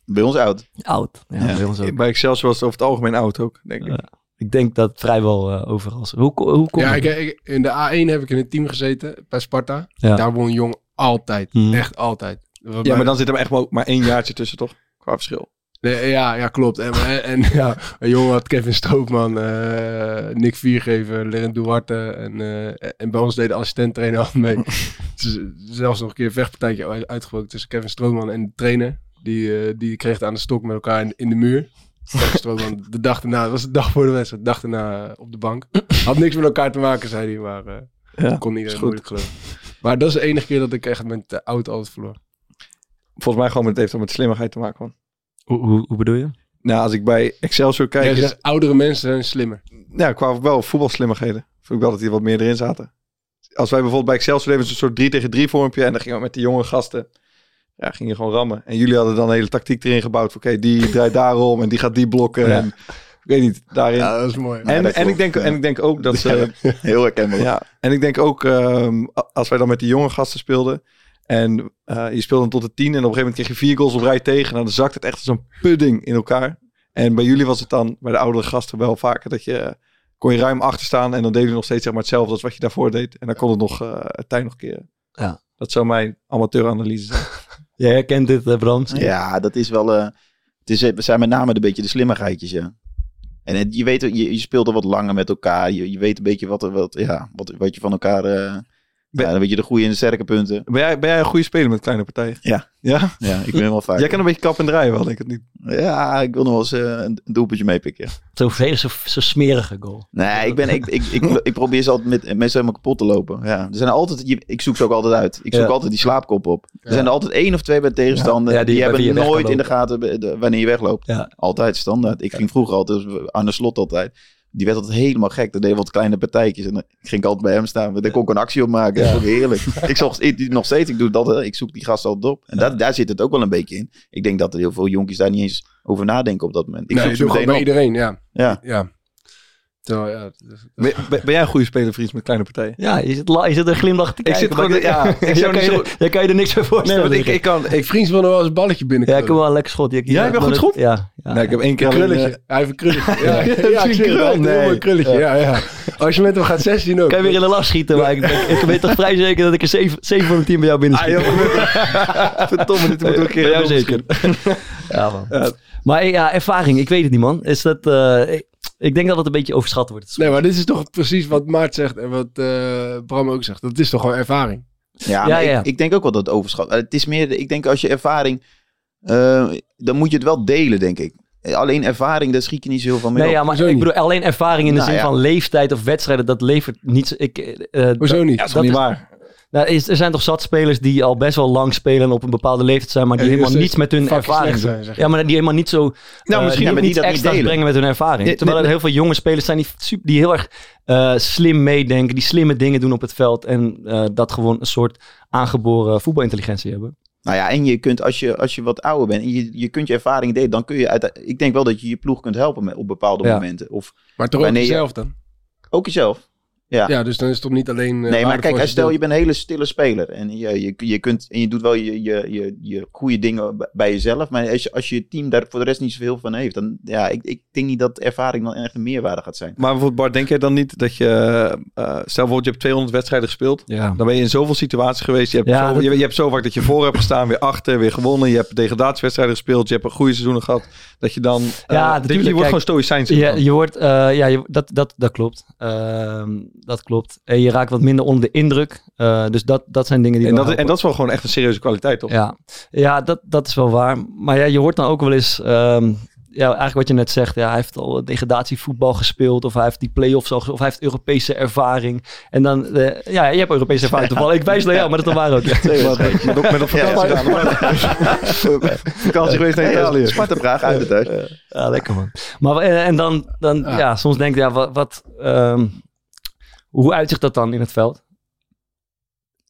Bij ons oud. Oud. Ja, Ja. bij ons ook. Bij Excelsior was het over het algemeen oud ook, denk ik. Ja. Ik denk dat vrijwel eh, overal. zo. Hoe, hoe komt Ja, het? ik, ik- in de A1 heb ik in een team gezeten bij Sparta. Ja. Daar won Jong altijd. Mhm. Echt altijd. Waarbij- Ja, maar dan zit er echt maar, één jaartje tussen, toch? Qua verschil. Nee, ja, ja, klopt. En, en, en ja, jongen had Kevin Stroopman, eh, Nick Viergever, Lerend Duarte. En, eh, en bij ons deed de assistent-trainer al mee. Dus, zelfs nog een keer een vechtpartijtje uit- uitgebroken tussen Kevin Stroopman en de trainer. Die, eh, die kreeg het aan de stok met elkaar in, in de muur. Kevin Stroopman, de dag daarna, dat was de dag voor de wedstrijd, de dag daarna op de bank. Had niks met elkaar te maken, zei hij, maar Ja, kon iedereen goed. moeilijk geloven. Maar dat is de enige keer dat ik echt met de auto altijd verloor. Volgens mij gewoon met, het heeft wel met slimmigheid te maken, man. Hoe, hoe, hoe bedoel je? Nou, als ik bij Excelsior kijk, Jij is, zegt, oudere mensen zijn slimmer. ja, qua wel voetbalslimmigheden. Vond ik wel dat hier wat meer erin zaten. Als wij bijvoorbeeld bij Excelsior deden, een soort 3 tegen 3 vormpje. En dan gingen we met de jonge gasten, ja, ging je gewoon rammen. En jullie hadden dan een hele tactiek erin gebouwd. Oké, die draait daarom en die gaat die blokken. Ja. En, ik weet niet, daarin. Ja, dat is mooi. en, en, ik denk, ja. en ik denk ook dat ze... Heel herkenbaar. Ja, en ik denk ook ehm, als wij dan met die jonge gasten speelden. En eh, je speelde dan tot de tien. En op een gegeven moment kreeg je vier goals op rij tegen. En dan zakt het echt als een pudding in elkaar. En bij jullie was het dan, bij de oudere gasten, wel vaker dat je... eh, kon je ruim achter staan en dan deden je nog steeds zeg maar, hetzelfde als wat je daarvoor deed. En dan kon het nog uh, het tijd nog keren. Ja. Dat zou mijn amateuranalyse zijn. Jij herkent dit, eh, Bram. Ja, dat is wel... eh, het, is, het zijn met name een beetje de slimmigheidjes, ja. En je weet, je, je speelt er wat langer met elkaar. Je, je weet een beetje wat, wat, ja, wat, wat je van elkaar... ja, dan weet je de goede en de sterke punten. Ben jij, ben jij een goede speler met kleine partijen? Ja. Ja? Ja, ik ben wel vaak. Jij kan een beetje kap en draaien wel, denk ik het niet. Ja, ik wil nog wel eens eh, een doelpuntje meepikken. Zo, zo, zo smerige goal. Nee, ik, ben, ik, ik, ik, ik probeer ze altijd met mensen helemaal kapot te lopen. Ja. Er zijn altijd, je- ik zoek ze ook altijd uit. Ik zoek Ja. altijd die slaapkop op. Er zijn er altijd één of twee bij de tegenstander. Ja, ja, die- die, hebben nooit in de gaten wanneer je wegloopt. Ja. Altijd standaard. Ik ging vroeger altijd, aan de slot altijd. Die werd altijd helemaal gek. Dat deed wat kleine partijtjes. En dan ging ik altijd bij hem staan. Daar kon ik een actie op maken. Dat vond ik heerlijk. ik zag ik, nog steeds, ik doe dat. hè. Ik zoek die gasten altijd op. En daar, daar zit het ook wel een beetje in. Ik denk dat er heel veel jonkies daar niet eens over nadenken op dat moment. Ik nee, zoek ze bij iedereen, ja. Ja. ja. Terwijl, ja, Ben, jij een goede speler, Fries, met kleine partijen? Ja, je zit, je zit er glimlach te Ik kijken. zit gewoon- ja, ik zou niet je, zo- jij kan je er niks voor Nee, voorstellen. want ik, ik kan... Ik, Vriends wil nog wel eens een balletje binnen. Ja, ik kan wel een lekker schot. Je, Jij hebt een goed schot? Ja. ja. nee, ik heb één keer Een krulletje. Hij heeft een krulletje. Ja, ja, Heb ik een een krul? heel mooi Nee. krulletje. Ja. Ja, Als je met hem gaat 16 ook. Kan je weer in de lach schieten, maar ik, ben- ik weet toch vrij zeker dat ik er 7, 7 van de 10 bij jou binnen Ah, schiet. Verdomme, dit moet ook een keer Bij jou zeker. ja, man. Ja. Maar eh, ja, ervaring, ik weet het niet, man. Is dat, eh, ik, denk dat het een beetje overschat wordt. Nee, maar dit is toch precies wat Maart zegt en wat eh, Bram ook zegt. Dat is toch gewoon ervaring. Ja, Ja. Ik, ik denk ook wel dat het overschat. Eh, Het is meer, ik denk als je ervaring, eh, dan moet je het wel delen, denk ik. Alleen ervaring, daar schiet je niet zoveel mee Nee, op. ja, maar Hoezo ik niet? bedoel, alleen ervaring in de Nou, zin ja. van leeftijd of wedstrijden, dat levert niet... zo- Ik, eh, eh, Hoezo niet? Dat is Dat niet is- waar? Nou, is, er zijn toch zat spelers die al best wel lang spelen en op een bepaalde leeftijd zijn, maar die helemaal dus niets met hun ervaring zijn, zeg. Ja, maar die helemaal niet zo... Nou, eh, misschien die hebben die niet dat niet brengen met hun ervaring. Ja, Terwijl nee, er heel veel jonge spelers zijn die, super, die heel erg eh, slim meedenken, die slimme dingen doen op het veld en eh, dat gewoon een soort aangeboren voetbalintelligentie hebben. Nou ja, en je kunt, als je, als je wat ouder bent en je, je kunt je ervaring delen, dan kun je uit, ik denk wel dat je je ploeg kunt helpen met, op bepaalde Ja. momenten. Of Maar toch ook jezelf dan? ook jezelf. Ja. Ja, dus dan is het toch niet alleen... eh, nee, maar kijk, stel je bent een hele stille speler en je, je, je, kunt, en je doet wel je, je, je, je goede dingen bij jezelf, maar als je, als je team daar voor de rest niet zoveel van heeft, dan ja, ik, ik denk niet dat ervaring dan echt een meerwaarde gaat zijn. Maar bijvoorbeeld Bart, denk jij dan niet dat je... eh, stel bijvoorbeeld, je hebt 200 wedstrijden gespeeld. Ja. Dan ben je in zoveel situaties geweest. Je hebt, Ja, zo, dat- je, je hebt zo vaak dat je voor hebt gestaan, weer achter, weer gewonnen. Je hebt degradatiewedstrijden gespeeld. Je hebt een goede seizoenen gehad. Dat je dan... Ja, dat je, natuurlijk, je wordt kijk, gewoon stoïcijns. Ja, je wordt, eh, ja, je, dat, dat, dat klopt. Dat klopt. En je raakt wat minder onder de indruk. Eh, dus dat, dat zijn dingen die en, dat, is- en dat is wel gewoon echt een serieuze kwaliteit, toch? Ja, ja dat, dat is wel waar. Maar ja, je hoort dan ook wel eens... ehm, ja, eigenlijk wat je net zegt. Ja, hij heeft al degradatievoetbal gespeeld. Of hij heeft die play-offs al... Of hij heeft Europese ervaring. En dan... eh, ja, je hebt Europese ervaring toevallig. Ik wijs naar jou, maar dat is waar ook. Ja. Met, met, met op vakantie gaan. Vakantie geweest naar Italië. Sparta Praag uit het thuis. Ja, lekker man. Maar eh, en dan, dan ja. Ja. soms denk ik, ja, wat, wat ehm, hoe uitzicht dat dan in het veld?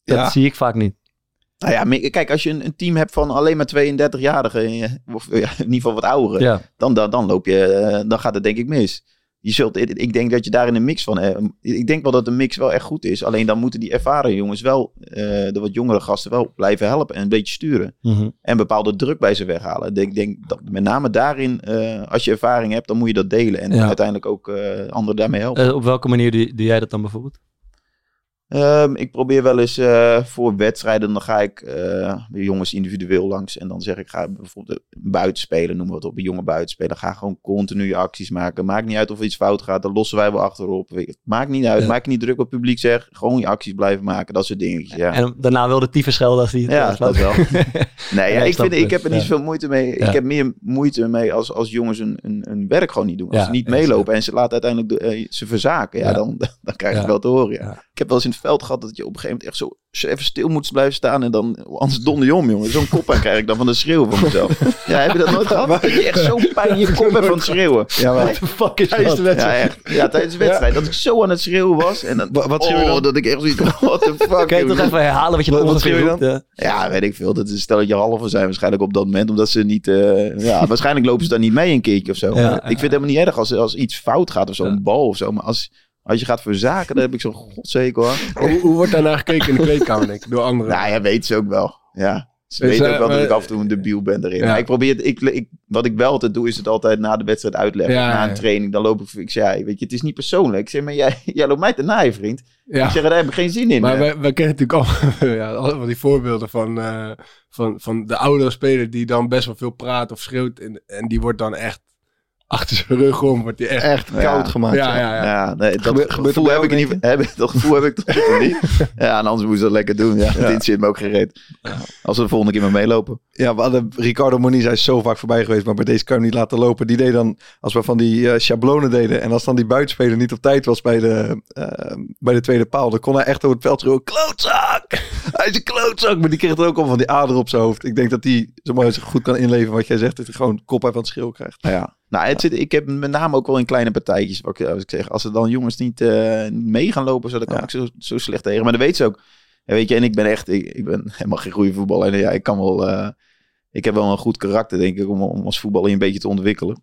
Dat Ja. zie ik vaak niet. Nou ja, kijk, als je een, een team hebt van alleen maar 32-jarigen, en je- of ja, in ieder geval wat ouderen, Ja, dan, dan, dan loop je, eh, dan gaat het denk ik mis. Je zult, ik denk dat je daar in een mix van, eh, ik denk wel dat de mix wel echt goed is. Alleen dan moeten die ervaren jongens wel, eh, de wat jongere gasten wel blijven helpen en een beetje sturen. Mhm. En bepaalde druk bij ze weghalen. Ik denk, dat met name daarin, eh, als je ervaring hebt, dan moet je dat delen. En Ja. uiteindelijk ook eh, anderen daarmee helpen. Op welke manier doe, doe jij dat dan bijvoorbeeld? Ehm, ik probeer wel eens eh, voor wedstrijden, dan ga ik eh, de jongens individueel langs. En dan zeg ik, ga bijvoorbeeld een buitenspeler, noemen we het op, een jonge buitenspeler. Ga gewoon continu acties maken. Maakt niet uit of er iets fout gaat, dan lossen wij wel achterop. Maakt niet uit, Ja. maak niet druk op het publiek, zeg. Gewoon je acties blijven maken, dat soort dingetjes. Ja, En daarna wel de tyfus schelden als die het ja eh, dat wel. nee, ja, ik ik, vind, ik heb er niet Ja. zoveel moeite mee. Ik heb meer moeite mee als, als jongens hun, hun, hun werk gewoon niet doen. Als ze niet meelopen en ze laten uiteindelijk de, eh, ze verzaken. Ja. Dan, dan krijg je Ja. wel te horen. Ik heb wel eens in het veld gehad dat je op een gegeven moment echt zo even stil moet blijven staan. En dan, anders donder je om, jongen. Zo'n kop aan krijg ik dan van de schreeuwen van mezelf. Ja, heb je dat nooit gehad? Dat je echt zo'n pijn in je kop hebt van het schreeuwen. Ja, maar, What the fuck is Tijdens de wedstrijd. Ja, echt. Ja, tijdens de wedstrijd. Dat ik zo aan het schreeuwen was. En dan, Wa- wat schreeuw je oh, dan? dat ik echt zoiets what the fuck. Kan je toch even herhalen wat je Wat- dan wat schreeuw je? Ja, weet ik veel. Dat is stel dat je halve zijn waarschijnlijk op dat moment. Omdat ze niet... eh, ja, waarschijnlijk lopen ze dan niet mee een keertje of zo. Ja, ik vind het helemaal niet erg als, als iets fout gaat of zo. Ja. Een bal of zo. Maar als, als je gaat verzaken, dan heb ik zo'n godzeker hoor. Hoe, hoe wordt daarna gekeken in de kleedkamer, denk ik, door anderen? Nou ja, weet ze ook wel. Ja. Ze weten Dus, ook wel eh, dat ik maar- af en toe een debiel ben erin. Ja. Ik probeer, het- ik, ik, wat ik wel altijd doe, is het altijd na de wedstrijd uitleggen. Ja, na een training, dan loop ik, ik zeg, ja, weet je, het is niet persoonlijk. Ik zeg, maar jij, jij loopt mij te naaien, vriend. Ik zeg, daar heb ik geen zin in. Maar Eh, wij kennen natuurlijk al ja, al die voorbeelden van, eh, van, van de oudere speler die dan best wel veel praat of schreeuwt. En, en die wordt dan echt achter zijn rug om. Wordt die echt, Echt Ja. koud gemaakt. ja, ja. ja, ja. Nee, dat gevoel heb ik, niet, heb, dat gevoel heb ik toe niet. Ja, en anders moest dat lekker doen. Ja, Ja. Dit zit me ook gereed. Als we de volgende keer maar meelopen. Ja, we hadden Ricardo Moniz, hij is zo vaak voorbij geweest, maar bij deze kan hij niet laten lopen. Die deed dan, als we van die eh schablonen deden en als dan die buitenspeler niet op tijd was bij de, eh, bij de tweede paal, dan kon hij echt over het veld schreeuwen, klootzak! Hij is een klootzak! Maar die kreeg er ook al van die ader op zijn hoofd. Ik denk dat die zo mooi zich goed kan inleven wat jij zegt, dat hij gewoon kop uit van het schreeuw krijgt. Ja. Nou, het zit, ik heb met name ook wel in kleine partijtjes. Wat ik, als ik zeg, als er dan jongens niet, eh, niet mee gaan lopen, zo, dan kan Ja. ik zo, zo slecht tegen. Maar dat weet ze ook. En weet je, en ik ben echt, ik, ik ben helemaal geen goede voetballer. En ja, ik kan wel, eh, ik heb wel een goed karakter, denk ik, om, om als voetballer een beetje te ontwikkelen.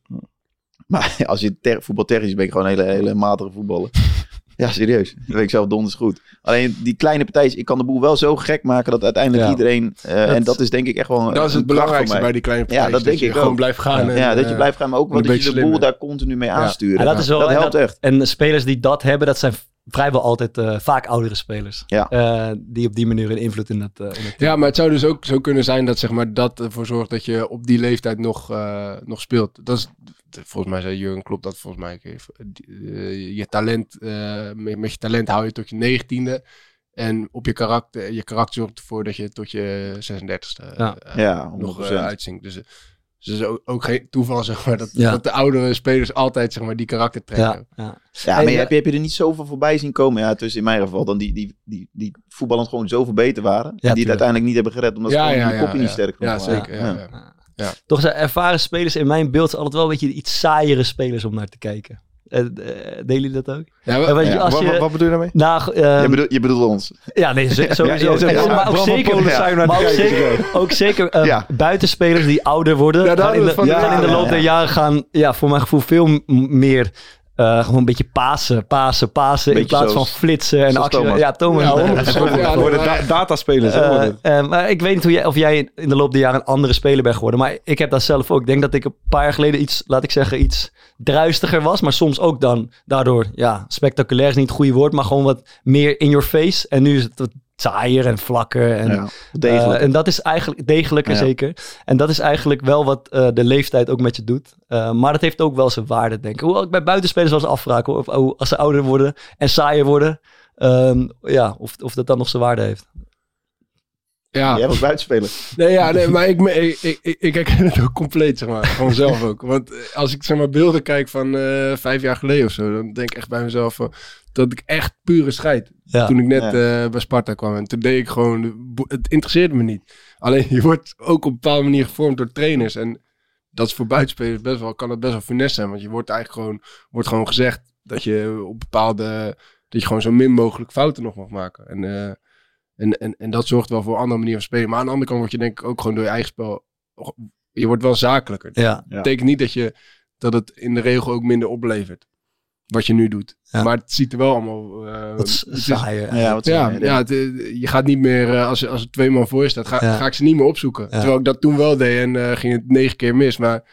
Maar als je ter, voetbaltechnisch ben ik gewoon een hele, hele matige voetballer. Ja, serieus. Dat weet ik zelf donders goed. Alleen die kleine partijtjes, ik kan de boel wel zo gek maken dat uiteindelijk Ja. iedereen... eh, en dat is denk ik echt wel een Dat is het belangrijkste mij. bij die kleine Ja, partijtjes. dat denk je ik gewoon blijft gaan. en, Ja, dat je eh, blijft gaan, maar ook wel dat je de boel slimmer. daar continu mee aansturen. En dat is wel- dat en helpt dat- echt. En spelers die dat hebben, dat zijn vrijwel altijd eh, vaak oudere spelers. Ja. Eh, die op die manier een invloed in het, eh, in het Ja, maar het zou dus ook zo kunnen zijn dat zeg maar, dat ervoor zorgt dat je op die leeftijd nog, eh, nog speelt. Dat is, volgens mij zei Jurgen Klopp dat volgens mij. je talent, eh, met, met je talent hou je tot je negentiende. En op je karakter, je karakter zorgt ervoor dat je tot je 36e Ja. Ja, nog 100%. uitzinkt. Dus, dus het is ook, ook geen toeval zeg maar, dat, Ja. dat de oudere spelers altijd zeg maar, die karakter trekken. ja, ja. Ja, Hey, maar ja. heb, je, heb je er niet zoveel voorbij zien komen? Ja, tussen in mijn geval dan die, die, die, die voetballend gewoon zoveel beter waren. en die het uiteindelijk niet hebben gered omdat ze Ja, ja, ja, kopje niet ja. sterk Ja, genoeg waren. zeker. Ja, ja. Toch zijn ervaren spelers in mijn beeld altijd wel een beetje iets saaiere spelers om naar te kijken. Eh, eh, delen jullie dat ook? Ja, we- weet je, ja. als Wat, je, wat, wat bedoel je daarmee? nou, Je, ehm, bedoelt, je bedoelt ons. ja, nee, sowieso. Ja, jij zegt, Ja, ja, maar ook zeker, maar te ook zeker, ook zeker Ja. buitenspelers die ouder worden. Gaan in, de, gaan in de loop ja, der ja. jaren gaan, ja, voor mijn gevoel veel meer eh, gewoon een beetje pasen, pasen, pasen. in plaats zoals- van flitsen en actie. Thomas. Ja, Thomas. Ja, 100%. Ja, Voor de nee, da- dataspelers. eh, worden. eh, maar ik weet niet hoe jij, of jij in de loop der jaren een andere speler bent geworden. Maar ik heb dat zelf ook. Ik denk dat ik een paar jaar geleden iets, laat ik zeggen, iets druistiger was. Maar soms ook dan daardoor, ja, spectaculair is niet het goede woord. Maar gewoon wat meer in your face. En nu is het wat saaier en vlakker. En, Ja, degelijk. eh, en dat is eigenlijk degelijker Ja. zeker. En dat is eigenlijk wel wat eh, de leeftijd ook met je doet. Eh, maar dat heeft ook wel zijn waarde, denk ik. Hoewel ik bij buitenspelers wel eens afvraag, hoor, of, oh, als ze ouder worden en saaier worden. ehm, ja, of, of dat dan nog zijn waarde heeft. Ja. Jij was buitenspeler. Nee, ja, nee, maar ik, ik, ik, ik, ik herken het ook compleet, zeg maar. Van mezelf ook. Want eh, als ik zeg maar beelden kijk van eh, vijf jaar geleden of zo, dan denk ik echt bij mezelf van, dat ik echt pure scheid. Ja. Toen ik net Ja. eh, bij Sparta kwam. En toen deed ik gewoon, het interesseerde me niet. Alleen je wordt ook op een bepaalde manier gevormd door trainers. En dat is voor buitenspelers best wel, kan het best wel funest zijn. Want je wordt eigenlijk gewoon, wordt gewoon gezegd dat je op bepaalde, dat je gewoon zo min mogelijk fouten nog mag maken. En, eh, en, en, en dat zorgt wel voor een andere manier van spelen. Maar aan de andere kant word je denk ik ook gewoon door je eigen spel, je wordt wel zakelijker. Ja. Dat betekent niet dat, je, dat het in de regel ook minder oplevert. Wat je nu doet. Ja. Maar het ziet er wel allemaal... eh, wat s- het is- saaier. Ja, wat ja, ja het, eh, je gaat niet meer, eh, als, als er twee man voor je staat, ga, Ja. ga ik ze niet meer opzoeken. Ja. Terwijl ik dat toen wel deed en eh, ging het negen keer mis. Maar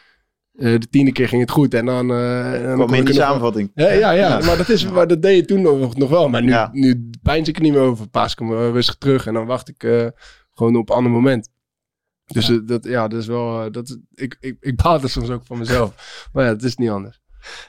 de tiende keer ging het goed. En dan... eh, en dan in ik die nog- samenvatting. Ja, ja, ja, Ja. maar dat, is, maar dat deed je toen nog, nog wel. Maar nu, Ja. nu pijns ik er niet meer over. Paas ik hem eh, rustig terug en dan wacht ik eh, gewoon op een ander moment. Dus eh, dat, ja, dat is wel... eh, dat, ik, ik, ik baal er soms ook van mezelf. Maar ja, het is niet anders.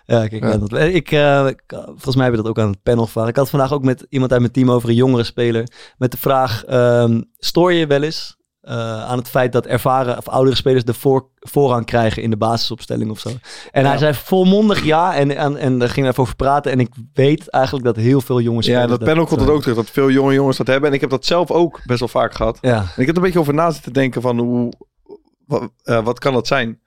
Ja, kijk, Ja. dat, ik, eh, volgens mij hebben we dat ook aan het panel gevraagd. Ik had vandaag ook met iemand uit mijn team over een jongere speler. Met de vraag, ehm, stoor je wel eens eh, aan het feit dat ervaren of oudere spelers de voor, voorrang krijgen in de basisopstelling of zo? En hij zei volmondig ja en, en, en daar gingen we even over praten. En ik weet eigenlijk dat heel veel jonge spelers... Ja, dat panel komt het ook terug, dat veel jonge jongens dat hebben. En ik heb dat zelf ook best wel vaak gehad. Ja, En ik heb er een beetje over na zitten denken van hoe, wat, eh, wat kan dat zijn?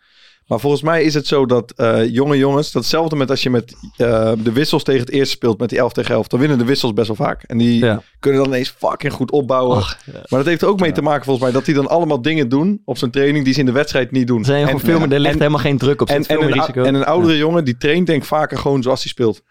Maar volgens mij is het zo dat eh, jonge jongens, datzelfde met als je met eh, de wissels tegen het eerste speelt met die 11 tegen 11, dan winnen de wissels best wel vaak. En die Ja. kunnen dan ineens fucking goed opbouwen. Ja. Maar dat heeft er ook mee te maken volgens mij dat die dan allemaal dingen doen op zijn training die ze in de wedstrijd niet doen. zijn En- veel meer, er ligt en- helemaal geen druk op. En, en, een, risico. en een oudere jongen die traint denk vaker gewoon zoals hij speelt.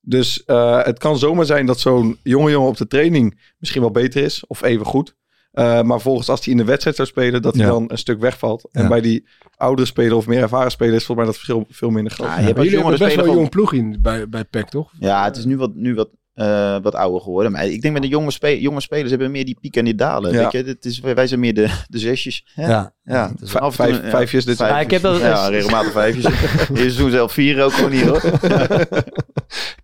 Dus eh, het kan zomaar zijn dat zo'n jonge jongen op de training misschien wel beter is of even goed. Eh, maar volgens als hij in de wedstrijd zou spelen, dat hij Ja. dan een stuk wegvalt. En Ja. bij die oudere speler of meer ervaren speler is volgens mij dat verschil veel minder groot. Ja, je hebt Maar als jullie jongere hebben best wel een jong ploeg in bij, bij PEC, toch? Ja, het is nu wat, nu wat, eh, wat ouder geworden. Maar ik denk met de jonge, spe jonge spelers hebben meer die pieken en die dalen. Ja. Weet je? Het is, wij zijn meer de, de zesjes. Ja. Ja. Ja, Vijf- vijfjes dit ik heb dat- ja, regelmatig vijfjes. Eerst seizoen zelf vier ook gewoon hier hoor.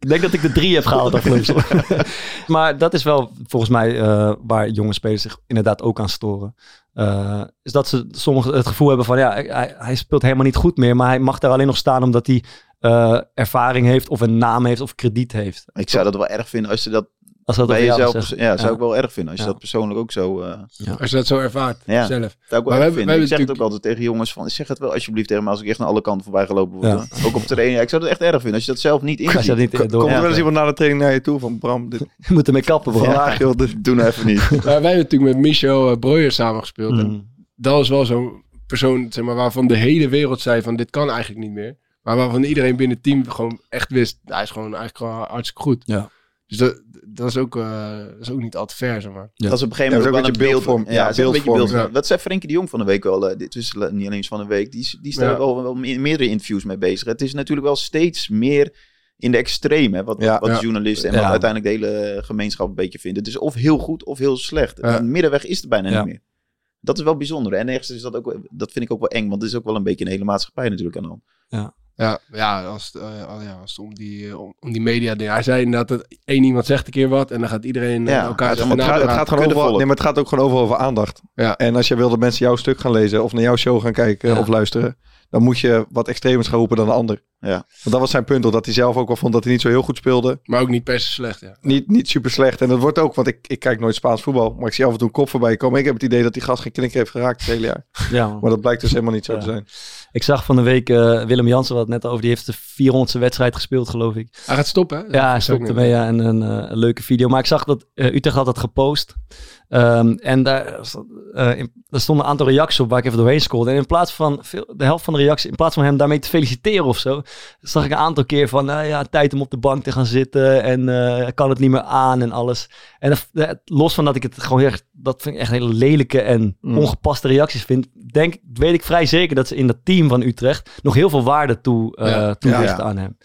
Ik denk dat ik de drie heb gehaald afgelopen. Maar dat is wel volgens mij eh, waar jonge spelers zich inderdaad ook aan storen. Eh, is dat ze sommigen het gevoel hebben van ja, hij, hij speelt helemaal niet goed meer. Maar hij mag daar alleen nog staan omdat hij eh, ervaring heeft of een naam heeft of krediet heeft. Ik zou dat wel erg vinden als ze dat Als dat bij jezelf... zegt. perso- Ja, zou Ja. ik wel erg vinden. Als je Ja. dat persoonlijk ook zo... eh Als je dat zo ervaart Ja. zelf. zou ik Maar wel we erg hebben- vinden. Ik zeg het ook altijd tegen jongens van... Zeg het wel alsjeblieft tegen me als ik echt naar alle kanten voorbij gelopen word. Ook op. Ja, ik zou het echt erg vinden als je dat zelf niet Als je inziet. dat niet Ko- door. Komt er Ja. wel eens iemand na de training naar je toe van Bram, dit Je moet ermee kappen, bro. vandaag joh, dit- Doe nou even niet. Maar wij hebben natuurlijk met Michel uh, Breuer samengespeeld. En Mm. dat was wel zo'n persoon zeg maar, waarvan de hele wereld zei van dit kan eigenlijk niet meer. Maar waarvan iedereen binnen het team gewoon echt wist, hij is gewoon eigenlijk gewoon hartstikke goed. Ja. Dus dat, dat, is ook, eh, dat is ook niet al te ver, zeg maar. Ja. Dat is op een gegeven moment is wel een een beeld. beeldvorm. Ja, is een beeldvorm, beeld. ja. Dat zei Frenkie de Jong van de week wel. eh, dit is niet alleen eens van de week. Die, is- die is daar Ja. wel, wel me- meerdere interviews mee bezig. Het is natuurlijk wel steeds meer in de extreem. Hè, wat Ja. wat Ja. de journalisten en Ja. wat uiteindelijk de hele gemeenschap een beetje vinden. Dus of heel goed of heel slecht. Ja. Een middenweg is er bijna Ja. niet meer. Dat is wel bijzonder. En ergens is dat ook, dat vind ik ook wel eng. Want het is ook wel een beetje een hele maatschappij natuurlijk aan de hand. Ja, ja, als, het, eh, oh ja, als het om die, eh, om, om die media dingen. Hij zei dat één iemand zegt een keer wat en dan gaat iedereen Ja, elkaar het Het gaat, het gaat gewoon overal, nee, maar het gaat ook gewoon overal over aandacht. Ja. En als je wil dat mensen jouw stuk gaan lezen of naar jouw show gaan kijken Ja. of luisteren, dan moet je wat extremers gaan roepen dan de ander. Ja. Want dat was zijn punt, dat hij zelf ook wel vond dat hij niet zo heel goed speelde. Maar ook niet per se slecht, ja. Niet, niet super slecht. En dat wordt ook, want ik, ik kijk nooit Spaans voetbal, maar ik zie af en toe een kop voorbij komen. Ik heb het idee dat die gast geen knikker heeft geraakt het hele jaar. Ja, man. Maar dat blijkt dus helemaal niet zo Ja. te zijn. Ik zag van de week eh, Willem Jansen wat net over. Die heeft de 400ste wedstrijd gespeeld, geloof ik. Hij gaat stoppen, hè? Ja, hij stopte mee ja, en een, eh, een leuke video. Maar ik zag dat eh, Utrecht had dat gepost. Ehm, en daar, stond- in- daar stonden een aantal reacties op waar ik even doorheen scrolde. En in plaats van veel, de helft van de reacties, in plaats van hem daarmee te feliciteren of zo, zag ik een aantal keer van, nou ja, tijd om op de bank te gaan zitten en eh, kan het niet meer aan en alles. En dat- los van dat ik het gewoon echt, dat vind ik echt hele lelijke en Mm. ongepaste reacties vind, denk, weet ik vrij zeker dat ze in dat team van Utrecht nog heel veel waarde toe, eh Ja. toedichten Ja. aan hem.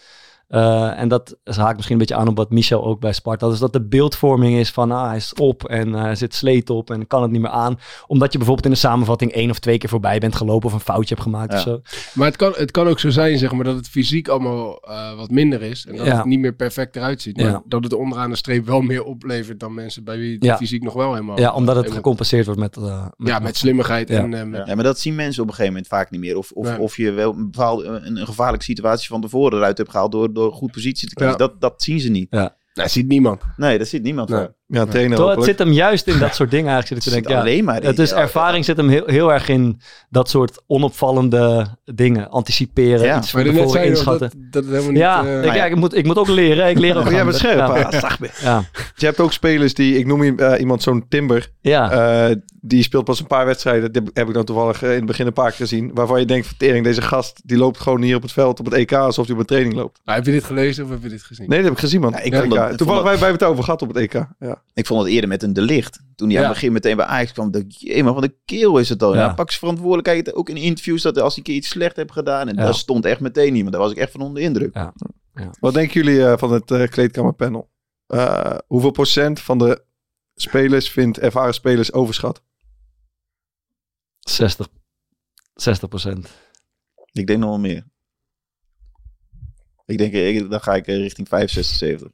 Eh, en dat haakt misschien een beetje aan op wat Michel ook bij Sparta. had. Dus dat de beeldvorming is van ah, hij is op en eh, hij zit sleet op en kan het niet meer aan. Omdat je bijvoorbeeld in de samenvatting één of twee keer voorbij bent gelopen of een foutje hebt gemaakt Ja. of zo. Maar het kan, het kan ook zo zijn, zeg maar, dat het fysiek allemaal eh, wat minder is. En dat Ja. het niet meer perfect eruit ziet. Maar Ja. dat het onderaan de streep wel meer oplevert dan mensen bij wie het Ja. fysiek nog wel helemaal... Ja, omdat het gecompenseerd wordt met... eh, met Ja, met slimmigheid Ja. en eh, met... Ja, maar dat zien mensen op een gegeven moment vaak niet meer. Of, of, of je wel een, bepaalde, een, een gevaarlijke situatie van tevoren eruit hebt gehaald door, door goed positie te kiezen. Ja. Dat, dat zien ze niet. Nou, ziet niemand. Nee, dat ziet niemand Nee. Ja, Terwijl het zit hem juist in dat soort dingen eigenlijk. Zit Het ik te denken, ja, alleen maar in. het is ja. ervaring zit hem heel, heel erg in dat soort onopvallende dingen. Anticiperen, Ja. iets van tevoren inschatten. dat, dat het helemaal niet... ja, eh, ik, ja, ik, moet, ik moet ook leren. Ik leer ook jij bent scherp, Ja. ah. Ja, Je hebt ook spelers die, ik noem eh, iemand zo'n Timber, ja. eh, die speelt pas een paar wedstrijden. Die heb ik dan toevallig in het begin een paar keer gezien. Waarvan je denkt, vertering, deze gast, die loopt gewoon hier op het veld op het EK alsof hij op een training loopt. nou, heb je dit gelezen of heb je dit gezien? Nee, dat heb ik gezien, man. Ja, ik Toevallig, wij, wij hebben het over gehad op het EK. Ja. Ik vond het eerder met een De Licht. Toen hij aan het begin meteen bij Ajax kwam. dacht ik, jee, maar wat een keel is het dan. Ja. Ja. pak zijn verantwoordelijkheid. Ook in interviews dat als hij een keer iets slecht heeft gedaan. En Ja. daar stond echt meteen iemand. Daar was ik echt van onder de indruk. Wat denken jullie eh, van het eh, kleedkamerpanel? Eh, hoeveel procent van de spelers vindt ervaren spelers overschat? 60, 60 procent. Ik denk nog wel meer. Ik denk, ik, dan ga ik richting 65, 70.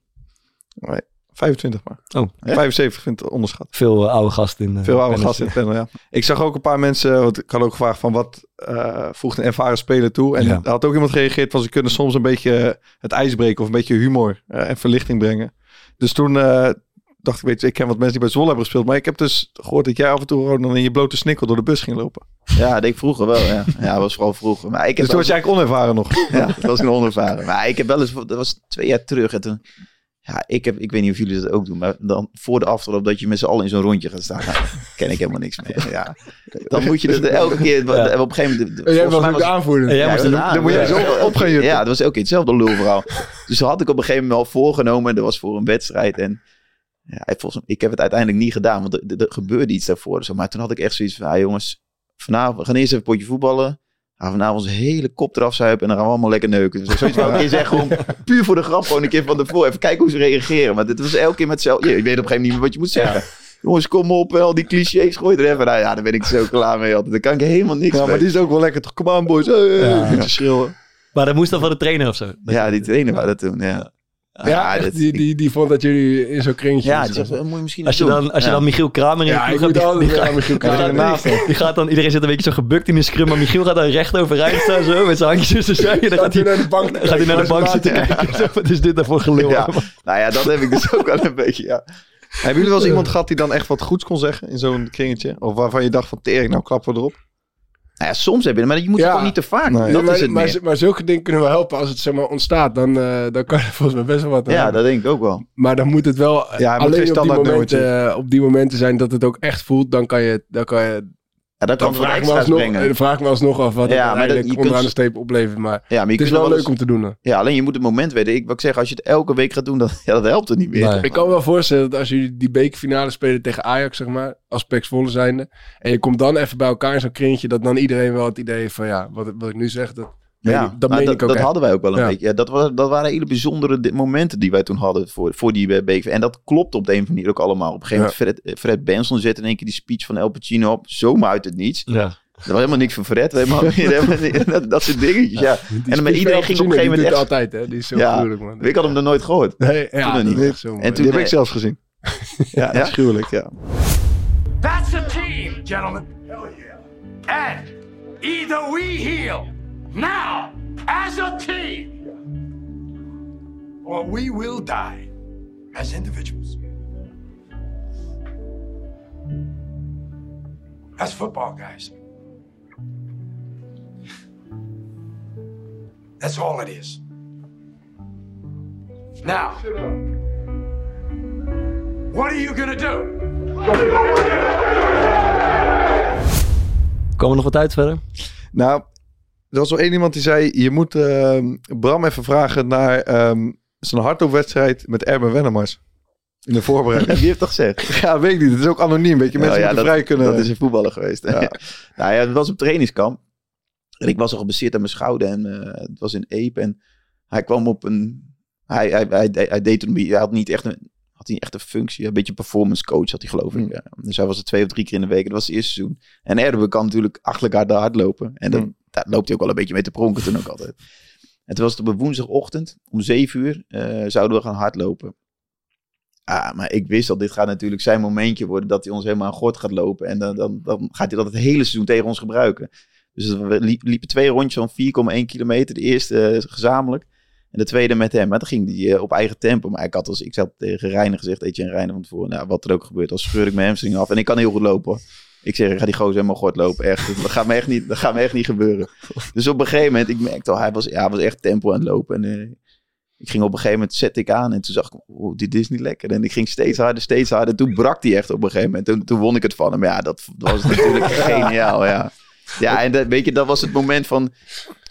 25 maar. Oh, Hè? 75 vindt onderschat. veel eh, oude gasten in. eh, Veel oude gasten in het panel, ja. Ik zag ook een paar mensen, want ik had ook gevraagd van wat eh, voegt een ervaren speler toe. En Ja. er had ook iemand gereageerd van ze kunnen soms een beetje het ijs breken of een beetje humor eh, en verlichting brengen. Dus toen eh, dacht ik, weet je, ik ken wat mensen die bij Zwolle hebben gespeeld. Maar ik heb dus gehoord dat jij af en toe gewoon dan in je blote snikkel door de bus ging lopen. Ja, dat deed ik vroeger wel. Ja, ja dat was vooral vroeger. Maar ik heb Dus toen was je eigenlijk onervaren nog. Ja, dat was een onervaren. Maar ik heb wel eens, dat was twee jaar terug. En toen, ja, ik, heb, ik weet niet of jullie dat ook doen. Maar dan voor de aftrap dat je met z'n allen in zo'n rondje gaat staan. Nou, ken ik helemaal niks mee. Ja. Dan moet je dat elke keer, op een gegeven moment. Jij volgens was mij ook de aanvoerder. Ja, Ja, dan moet je zo op gaan jutten. Ja, dat was ook hetzelfde lulverhaal. Dus dat had ik op een gegeven moment al voorgenomen. Dat was voor een wedstrijd. En Ja, volgens, ik heb het uiteindelijk niet gedaan, want er, er- er gebeurde iets daarvoor. Zo. Maar toen had ik echt zoiets van, ah, jongens, vanavond, we gaan eerst even een potje voetballen. Gaan vanavond onze hele kop eraf zuipen en dan gaan we allemaal lekker neuken. Dus zoiets wou ik een keer zeggen, gewoon puur voor de grap, gewoon een keer van tevoren. Even kijken hoe ze reageren. Maar dit was elke keer met zelf. Je weet op een gegeven moment niet meer wat je moet zeggen. Jongens, kom op, al die clichés, gooi er even. Nou ja, daar ben ik zo klaar mee altijd. Daar kan ik helemaal niks Ja, mee. maar die is ook wel lekker. Toch, kom aan boys. Hey, Ja. Beetje schreeuwen. Maar dat moest dan van de trainer of zo. Ja, die trainer wou dat doen, ja. Ja, echt, dit- die, die, die vond dat jullie in zo'n kringetje Ja, die zegt, moet je misschien Als je dan, als je Ja. dan Michiel Kramer in Ja, je die, Michiel die Kramer gaat, die, die gaat dan, iedereen zit een beetje zo gebukt in de scrum, maar Michiel gaat dan recht overeind staan zo, met zijn handjes tussen zijn. Dan Gaat gaat hij naar de bank gaat hij naar de bank zitten Ja. kijken. Zo, Wat is dit nou voor gelul? Ja. Nou ja, dat heb ik dus ook wel een beetje, ja. Hebben jullie wel eens iemand gehad die dan echt wat goeds kon zeggen in zo'n kringetje? Of waarvan je dacht van tering, nou klappen we erop? Nou ja, soms heb je maar je moet Ja. het gewoon niet te vaak. Nee. Dat maar, is het maar, maar zulke dingen kunnen wel helpen als het zeg maar ontstaat. Dan, eh, dan kan je volgens mij best wel wat aan Ja, hebben. dat denk ik ook wel. Maar dan moet het wel Ja, moet geen alleen op die, momenten, eh, op die momenten zijn dat het ook echt voelt. Dan kan je, dan kan je Ja, dat dan kan vraag ik, me alsnog, brengen. eh, vraag ik me alsnog af wat Ja, het maar dat- uiteindelijk je kunt- onderaan de streep oplevert. Maar Ja, maar het is wel wel leuk eens- om te doen. hè. Ja, alleen je moet het moment weten. Ik, wat ik zeg, als je het elke week gaat doen, dan, ja, dat helpt het niet meer. Nee. Ik kan me wel voorstellen dat als jullie die bekerfinale spelen tegen Ajax, zeg maar, als Pax volle zijnde, en je komt dan even bij elkaar in zo'n kringetje, dat dan iedereen wel het idee heeft van, ja, wat, wat ik nu zeg, dat, Ja, dat maar meen dat, ik ook dat echt. hadden wij ook wel een Ja. beetje. Ja, dat, was, dat waren hele bijzondere momenten die wij toen hadden voor, voor die eh, beker. En dat klopt op de een of andere manier ook allemaal. Op een gegeven moment, Fred, eh, Fred Benson zette in één keer die speech van El Pacino op. Zomaar uit het niets. Ja. Dat was helemaal niks van Fred. Helemaal, dat, dat soort dingetjes, ja. En maar iedereen ging op een gegeven moment die doet echt... altijd, hè. Die is zo Ja. gruwelijk, man. Ik had hem er nooit gehoord. Nee, ja, Toen dat niet. zo. En toen- Die heb ik zelfs gezien. Ja, dat is gruwelijk, ja. That's a team, gentlemen. Hell yeah. And either we heal now as a team, or we will die as individuals. That's football, guys. That's all it is. Now, what are you gonna do? Komen we nog wat uit verder? Nou, er was wel één iemand die zei... je moet ehm, Bram even vragen naar ehm, zijn hardloopwedstrijd met Erben Wennemars. In de voorbereiding. Wie heeft dat gezegd? ja, weet ik niet. Het is ook anoniem, weet je. Mensen Nou ja, moeten vrij kunnen... Dat is een voetballer geweest. Ja. nou ja, het was op trainingskamp. En ik was al geblesseerd aan mijn schouder. En eh, het was in Epe. En hij kwam op een... Hij, hij, hij, hij deed toen... Hij had niet echt een... Had hij echt een functie, een beetje performance coach had hij geloof ik. Mm. Ja. Dus hij was er twee of drie keer in de week. Dat was het eerste seizoen. En Erdogan kan natuurlijk achter elkaar daar hardlopen. En dan, Mm. Daar loopt hij ook wel een beetje mee te pronken toen ook altijd. En toen was het op een woensdagochtend om zeven uur eh, zouden we gaan hardlopen. Ah, maar ik wist al, dit gaat natuurlijk zijn momentje worden dat hij ons helemaal aan gort gaat lopen. En dan, dan, dan gaat hij dat het hele seizoen tegen ons gebruiken. Dus we liep- liepen twee rondjes van 4,1 kilometer. De eerste eh, gezamenlijk. En de tweede met hem. Maar dan ging hij eh, op eigen tempo. Maar ik had als ik tegen Reiner gezegd, Etienne Reiner van tevoren. Nou, wat er ook gebeurt, als scheur ik mijn hamstring af. En ik kan heel goed lopen. Ik zeg, ik ga die gozer helemaal gort lopen. Echt, dat gaat me echt niet, dat gaat me echt niet gebeuren. Dus op een gegeven moment, ik merkte al, hij was, ja, hij was echt tempo aan het lopen. En eh, ik ging op een gegeven moment, zette ik aan. En toen zag ik, oh, dit is niet lekker. En ik ging steeds harder, steeds harder. Toen brak hij echt op een gegeven moment. Toen, toen won ik het van hem. Ja, dat was natuurlijk geniaal, ja. Ja, en dat, weet je, dat was het moment van...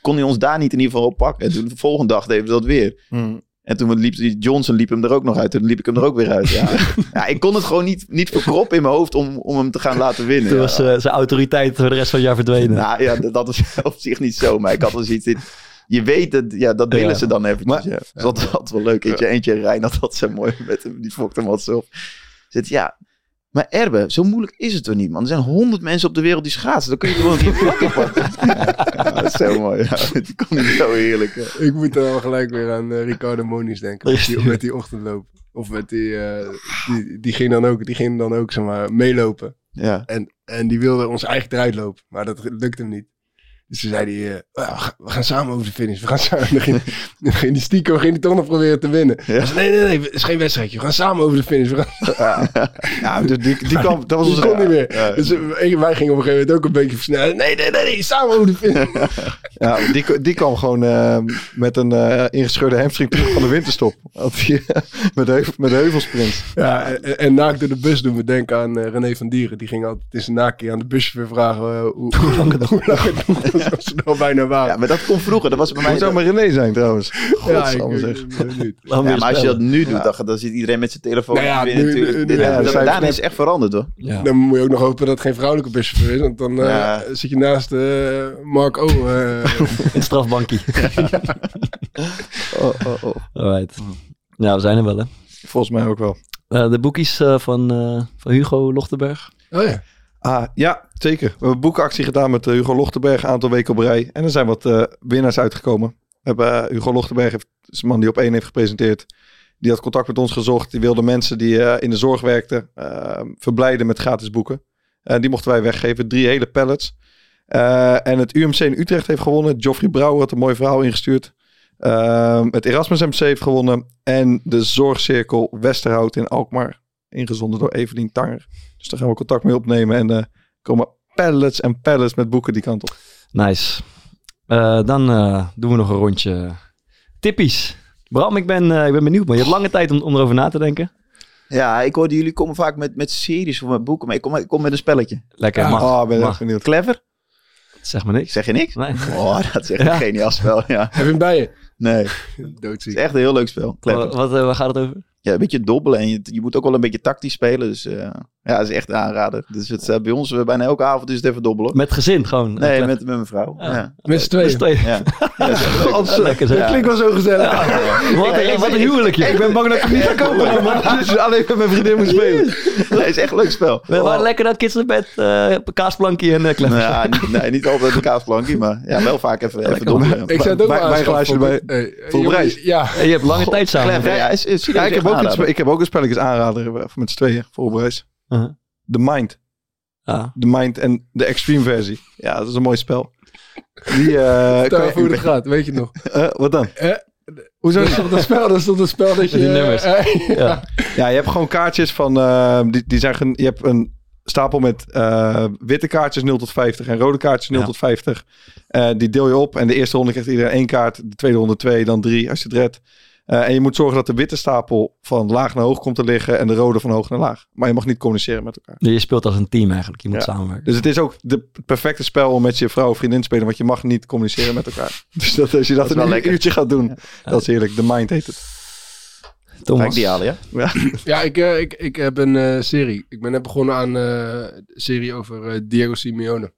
Kon hij ons daar niet in ieder geval op pakken. En toen de volgende dag deden we dat weer. Mm. En toen liep die Johnson liep hem er ook nog uit. Toen liep ik hem er ook weer uit. Ja, ja ik kon het gewoon niet, niet verkroppen in mijn hoofd om, om hem te gaan laten winnen. Toen Ja. was eh, zijn autoriteit voor de rest van het jaar verdwenen. Nou ja, dat is op zich niet zo. Maar ik had wel zoiets in. Je weet het, ja, dat willen Ja. ze dan eventjes. Maar- ja. Dus dat was wel leuk. Eentje, eentje Rijn had dat zo mooi met hem. Die fokte hem wat zo op. Zit, ja, maar Erbe, zo moeilijk is het toch niet, man? Er zijn honderd mensen op de wereld die schaatsen. Dan kun je gewoon die vlakken pakken. Ja, dat is zo mooi. Ja, die kon niet zo heerlijk. hè. Ik moet dan wel gelijk weer aan eh, Ricardo Moniz denken. Met die, met die ochtendloop. Of met die, eh, die, die ging dan ook, die ging dan ook zeg maar, meelopen. Ja. En, en die wilde ons eigenlijk eruit lopen. Maar dat lukte hem niet. Dus toen zei hij, eh, "Ah, we gaan- samen over de finish. We gaan samen. Dan ging, dan ging die stiekem ging die toch nog proberen te winnen. Nee, nee, nee, het is geen wedstrijdje. We gaan samen over de finish. We gaan, Ja, dus die, die kwam... Dat was onze... kon niet meer. Ja. Dus eh, wij gingen op een gegeven moment ook een beetje versnellen. Nee, nee, nee, nee, samen over de finish. Ja, die, die kwam gewoon eh, met een eh, ingescheurde hamstring terug van de winterstop. Met, heuvel, met de heuvelsprint. Ja, en, en naakt door de bus doen we denken aan René van Dieren. Die ging altijd in zijn naakje aan de buschauffeur vragen hoe, hoe lang het nog Zo snel bijna waar. Ja, maar dat kon vroeger. Dat was bij mij... Moet zou maar René zijn trouwens. Ja, zeg. Ja, maar als je dat nu doet, dan, dan zit iedereen met zijn telefoon. Nou ja, weer nu- natuurlijk. nu- ja, daarna is echt veranderd hoor. Ja. Dan moet je ook nog hopen dat het geen vrouwelijke buschauffeur is. Want dan eh, zit je naast eh Mark O. eh, In het strafbankje. Oh, oh, oh. Alright. Ja, we zijn er wel, hè. Volgens mij ook wel. Eh, de boekies eh, van, eh, van Hugo Lochtenberg. oh ja. Ah, ja, zeker. We hebben een boekactie gedaan met eh, Hugo Lochtenberg een aantal weken op rij. En er zijn wat eh, winnaars uitgekomen. Hebben, eh, Hugo Lochtenberg heeft, is een man die op één heeft gepresenteerd. Die had contact met ons gezocht. Die wilde mensen die in de zorg werkten eh, verblijden met gratis boeken. En die mochten wij weggeven. Drie hele pallets. En het UMC in Utrecht heeft gewonnen. Geoffrey Brouwer had een mooi verhaal ingestuurd. Ehm, het Erasmus MC heeft gewonnen. En de Zorgcirkel Westerhout in Alkmaar. Ingezonden door Evelien Tanger. Dus daar gaan we contact mee opnemen. En eh komen pallets en pallets met boeken die kant op. Nice. Eh, dan eh, doen we nog een rondje tippies. Bram, ik ben, eh, ik ben benieuwd, man. Je hebt lange tijd om, om erover na te denken. Ja, ik hoorde jullie komen vaak met, met series of met boeken. Maar ik kom, ik kom met een spelletje. Lekker, Ja. mag. Oh, ben ik mag. echt benieuwd. Clever? Zeg maar niks. Zeg je niks? Nee. Oh, dat is echt Ja. een geniaal spel. Ja. Heb je hem bij je? Nee, het Doodziek. is echt een heel leuk spel. Clever. Wat, wat, eh, waar gaat het over? Ja, een beetje dobbelen. En je, je moet ook wel een beetje tactisch spelen. Dus eh, ja, dat is echt een aanrader. Dus het, eh, bij ons eh, bijna elke avond is het even dobbelen. Met gezin gewoon. Nee, met, met mijn vrouw. Ja. Ja. Met z'n tweeën. twee. Ja. Ja, dat lekker zeg. Ja. Klinkt wel zo gezellig. Wat, een, wat een huwelijkje. Ik ben bang dat ik hem niet ga kopen. man. Dus alleen met mijn vriendin moet spelen. Nee, het is echt een leuk spel. We waren lekker naar het kidsbed, uh, kaasplankje en uh, Nou ja, niet, nee, niet altijd een kaasplankje, maar ja, wel vaak even, even dobbelen. Ik zou het ook bij een glaasje erbij. Voor. Ja. Je hebt lange tijd samen. Ja, Ja, ik, heb ook een, aanrader. spe- ik heb ook een spelletjes aanrader eh, met z'n tweeën voor op reis. Uh-huh. The Mind. Ah. The Mind en de extreme versie. Ja, dat is een mooi spel. Die, eh, even hoe het gaat, weet je nog? Eh, wat dan? Eh, Hoezo Dat is toch een spel, dat is toch een spel dat je... Die nummers. Ja. Ja, je hebt gewoon kaartjes van... eh, die, die zijn gen- je hebt een stapel met eh, witte kaartjes 0 tot 50 en rode kaartjes 0 Ja. tot 50. Eh, die deel je op en de eerste ronde krijgt iedereen één kaart. De tweede ronde twee, dan drie als je het redt. Eh, en je moet zorgen dat de witte stapel van laag naar hoog komt te liggen en de rode van hoog naar laag. Maar je mag niet communiceren met elkaar. Je speelt als een team eigenlijk. Je moet Ja. samenwerken. Dus het is ook de het perfecte spel om met je vrouw of vriendin te spelen, want je mag niet communiceren met elkaar. Dus dat, als je dat, een lekker. uurtje gaat doen, dat is heerlijk. The Mind heet het. Ga Thomas. ik die halen, ja? Ja, ik, eh, ik, ik heb een eh, serie. Ik ben net begonnen aan eh, een serie over eh, Diego Simeone.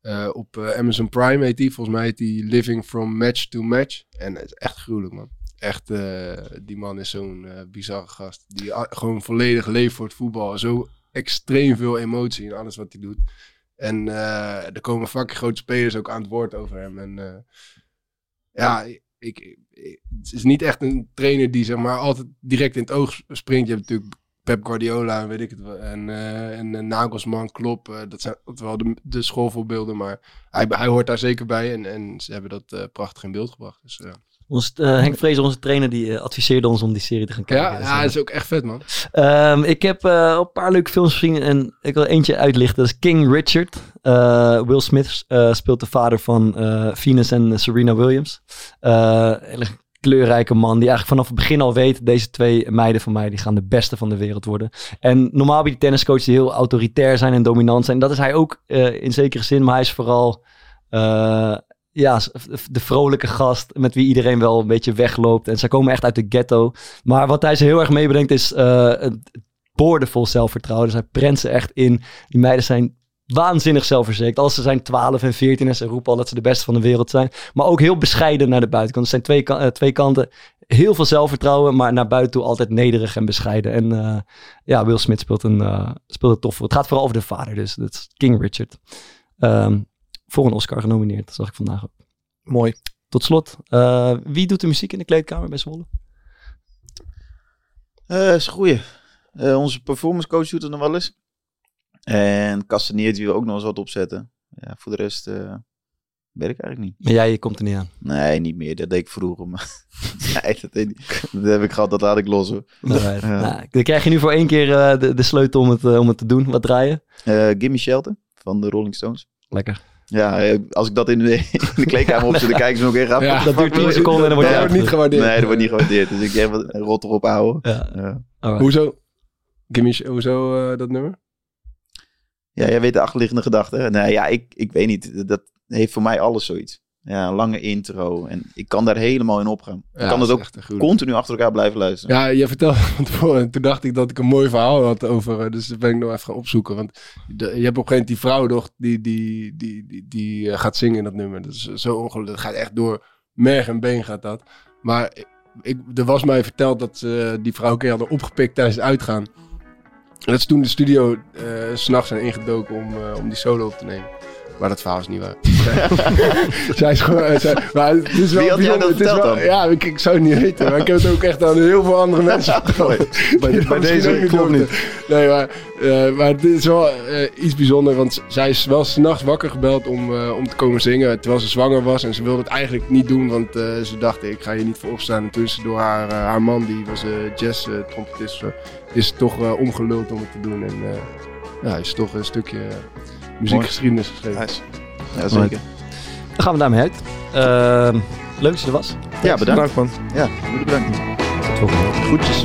Eh, op eh, Amazon Prime heet die. Volgens mij heet die Living from Match to Match. En het is echt gruwelijk, man. Echt, eh, die man is zo'n eh, bizarre gast. Die a- gewoon volledig leeft voor het voetbal. Zo extreem veel emotie in alles wat hij doet. En eh, er komen fucking grote spelers ook aan het woord over hem. En ja, ik, het is niet echt een trainer die zeg maar altijd direct in het oog springt. Je hebt natuurlijk Pep Guardiola en weet ik het wel. En, en Nagelsman, Klopp. dat zijn wel de, de schoolvoorbeelden. Maar hij, hij hoort daar zeker bij. En, en ze hebben dat prachtig in beeld gebracht. Dus, Ons, eh, Henk Vrezer, onze trainer, die eh, adviseerde ons om die serie te gaan kijken. ja, Dus, ja, eh, dat is ook echt vet, man. Ehm, ik heb een paar leuke films gezien en ik wil eentje uitlichten. Dat is King Richard. Will Smith speelt de vader van Venus en Serena Williams. Hele kleurrijke man die eigenlijk vanaf het begin al weet... deze twee meiden van mij die gaan de beste van de wereld worden. En normaal bij die tenniscoaches die heel autoritair zijn en dominant zijn... dat is hij ook in zekere zin, maar hij is vooral... ja, de vrolijke gast met wie iedereen wel een beetje wegloopt. En zij komen echt uit de ghetto. Maar wat hij ze heel erg meebrengt is het boordevol zelfvertrouwen. Dus hij prent ze echt in. Die meiden zijn waanzinnig zelfverzekerd. Als ze zijn 12 en 14 en ze roepen al dat ze de beste van de wereld zijn. Maar ook heel bescheiden naar de buitenkant. Er zijn twee, eh, twee kanten. Heel veel zelfvertrouwen, maar naar buiten toe altijd nederig en bescheiden. En eh, ja, Will Smith speelt een, speelt een tof. Het gaat vooral over de vader, dus dat is King Richard. Ehm, voor een Oscar genomineerd, dat zag ik vandaag ook. Mooi. Tot slot, eh, wie doet de muziek in de kleedkamer bij Zwolle? Eh is een goeie. Eh, onze performance coach doet het nog wel eens. En Castanier die wil ook nog eens wat opzetten. Ja, voor de rest eh weet ik eigenlijk niet. Maar jij komt er niet aan. Nee, niet meer. Dat deed ik vroeger. Maar nee, dat, deed niet. dat heb ik gehad. Dat laat ik los hoor. Ja. Nou, dan krijg je nu voor één keer eh, de, de sleutel om het, om het te doen. Wat draaien? Eh Gimme Shelter van de Rolling Stones. Lekker. Ja, eh, als ik dat in de, in de kleedkamer opzet, dan kijken ze nog even. Ja, dat duurt 10 seconden en dan dat wordt niet uitgezet. gewaardeerd. Nee, dat wordt niet gewaardeerd. Dus ik heb wat rot erop houden. Ja. Hoezo? Gimme, hoezo eh, dat nummer? Ja, jij weet de achterliggende gedachte. Nee, ja, ik, ik weet niet. Dat, heeft voor mij alles zoiets. Ja, een lange intro. En ik kan daar helemaal in opgaan. Ja, ik kan dat is ook continu achter elkaar blijven luisteren. Ja, je vertelde van tevoren. Toen dacht ik dat ik een mooi verhaal had over. eh, Dus dat ben ik nog even gaan opzoeken. Want de- je hebt op een gegeven moment die vrouw toch, die, die, die, die, die eh, gaat zingen in dat nummer. Dat is zo ongelukkig. Dat gaat echt door merg en been gaat dat. Maar ik, er was mij verteld dat ze die vrouw een keer hadden opgepikt tijdens het uitgaan. En dat ze toen de studio s s'nachts zijn ingedoken om, om die solo op te nemen. Maar dat verhaal is niet waar. zij is gewoon... eh, zij- maar het is wel Wie had jij dat verteld dan? Ja, ik, ik zou het niet weten. Maar ik heb het ook echt aan heel veel andere mensen verteld. Bij, deze klopt niet. Nee, maar, eh, maar het is wel eh, iets bijzonders. Want zij is wel s'nachts wakker gebeld om, om te komen zingen. Terwijl ze zwanger was. En ze wilde het eigenlijk niet doen. Want ze dacht, ik ga hier niet voor opstaan. En toen is door haar, haar man, die was jazz-trompetist. is toch omgeluld om het te doen. En ja, is toch een stukje muziekgeschiedenis geschreven. Nice. Ja, zeker. Dan gaan we daarmee uit. Ehm, leuk dat je er was. Ja, bedankt. Bedankt man. Ja, jullie bedankt. Tot volgende. Groetjes.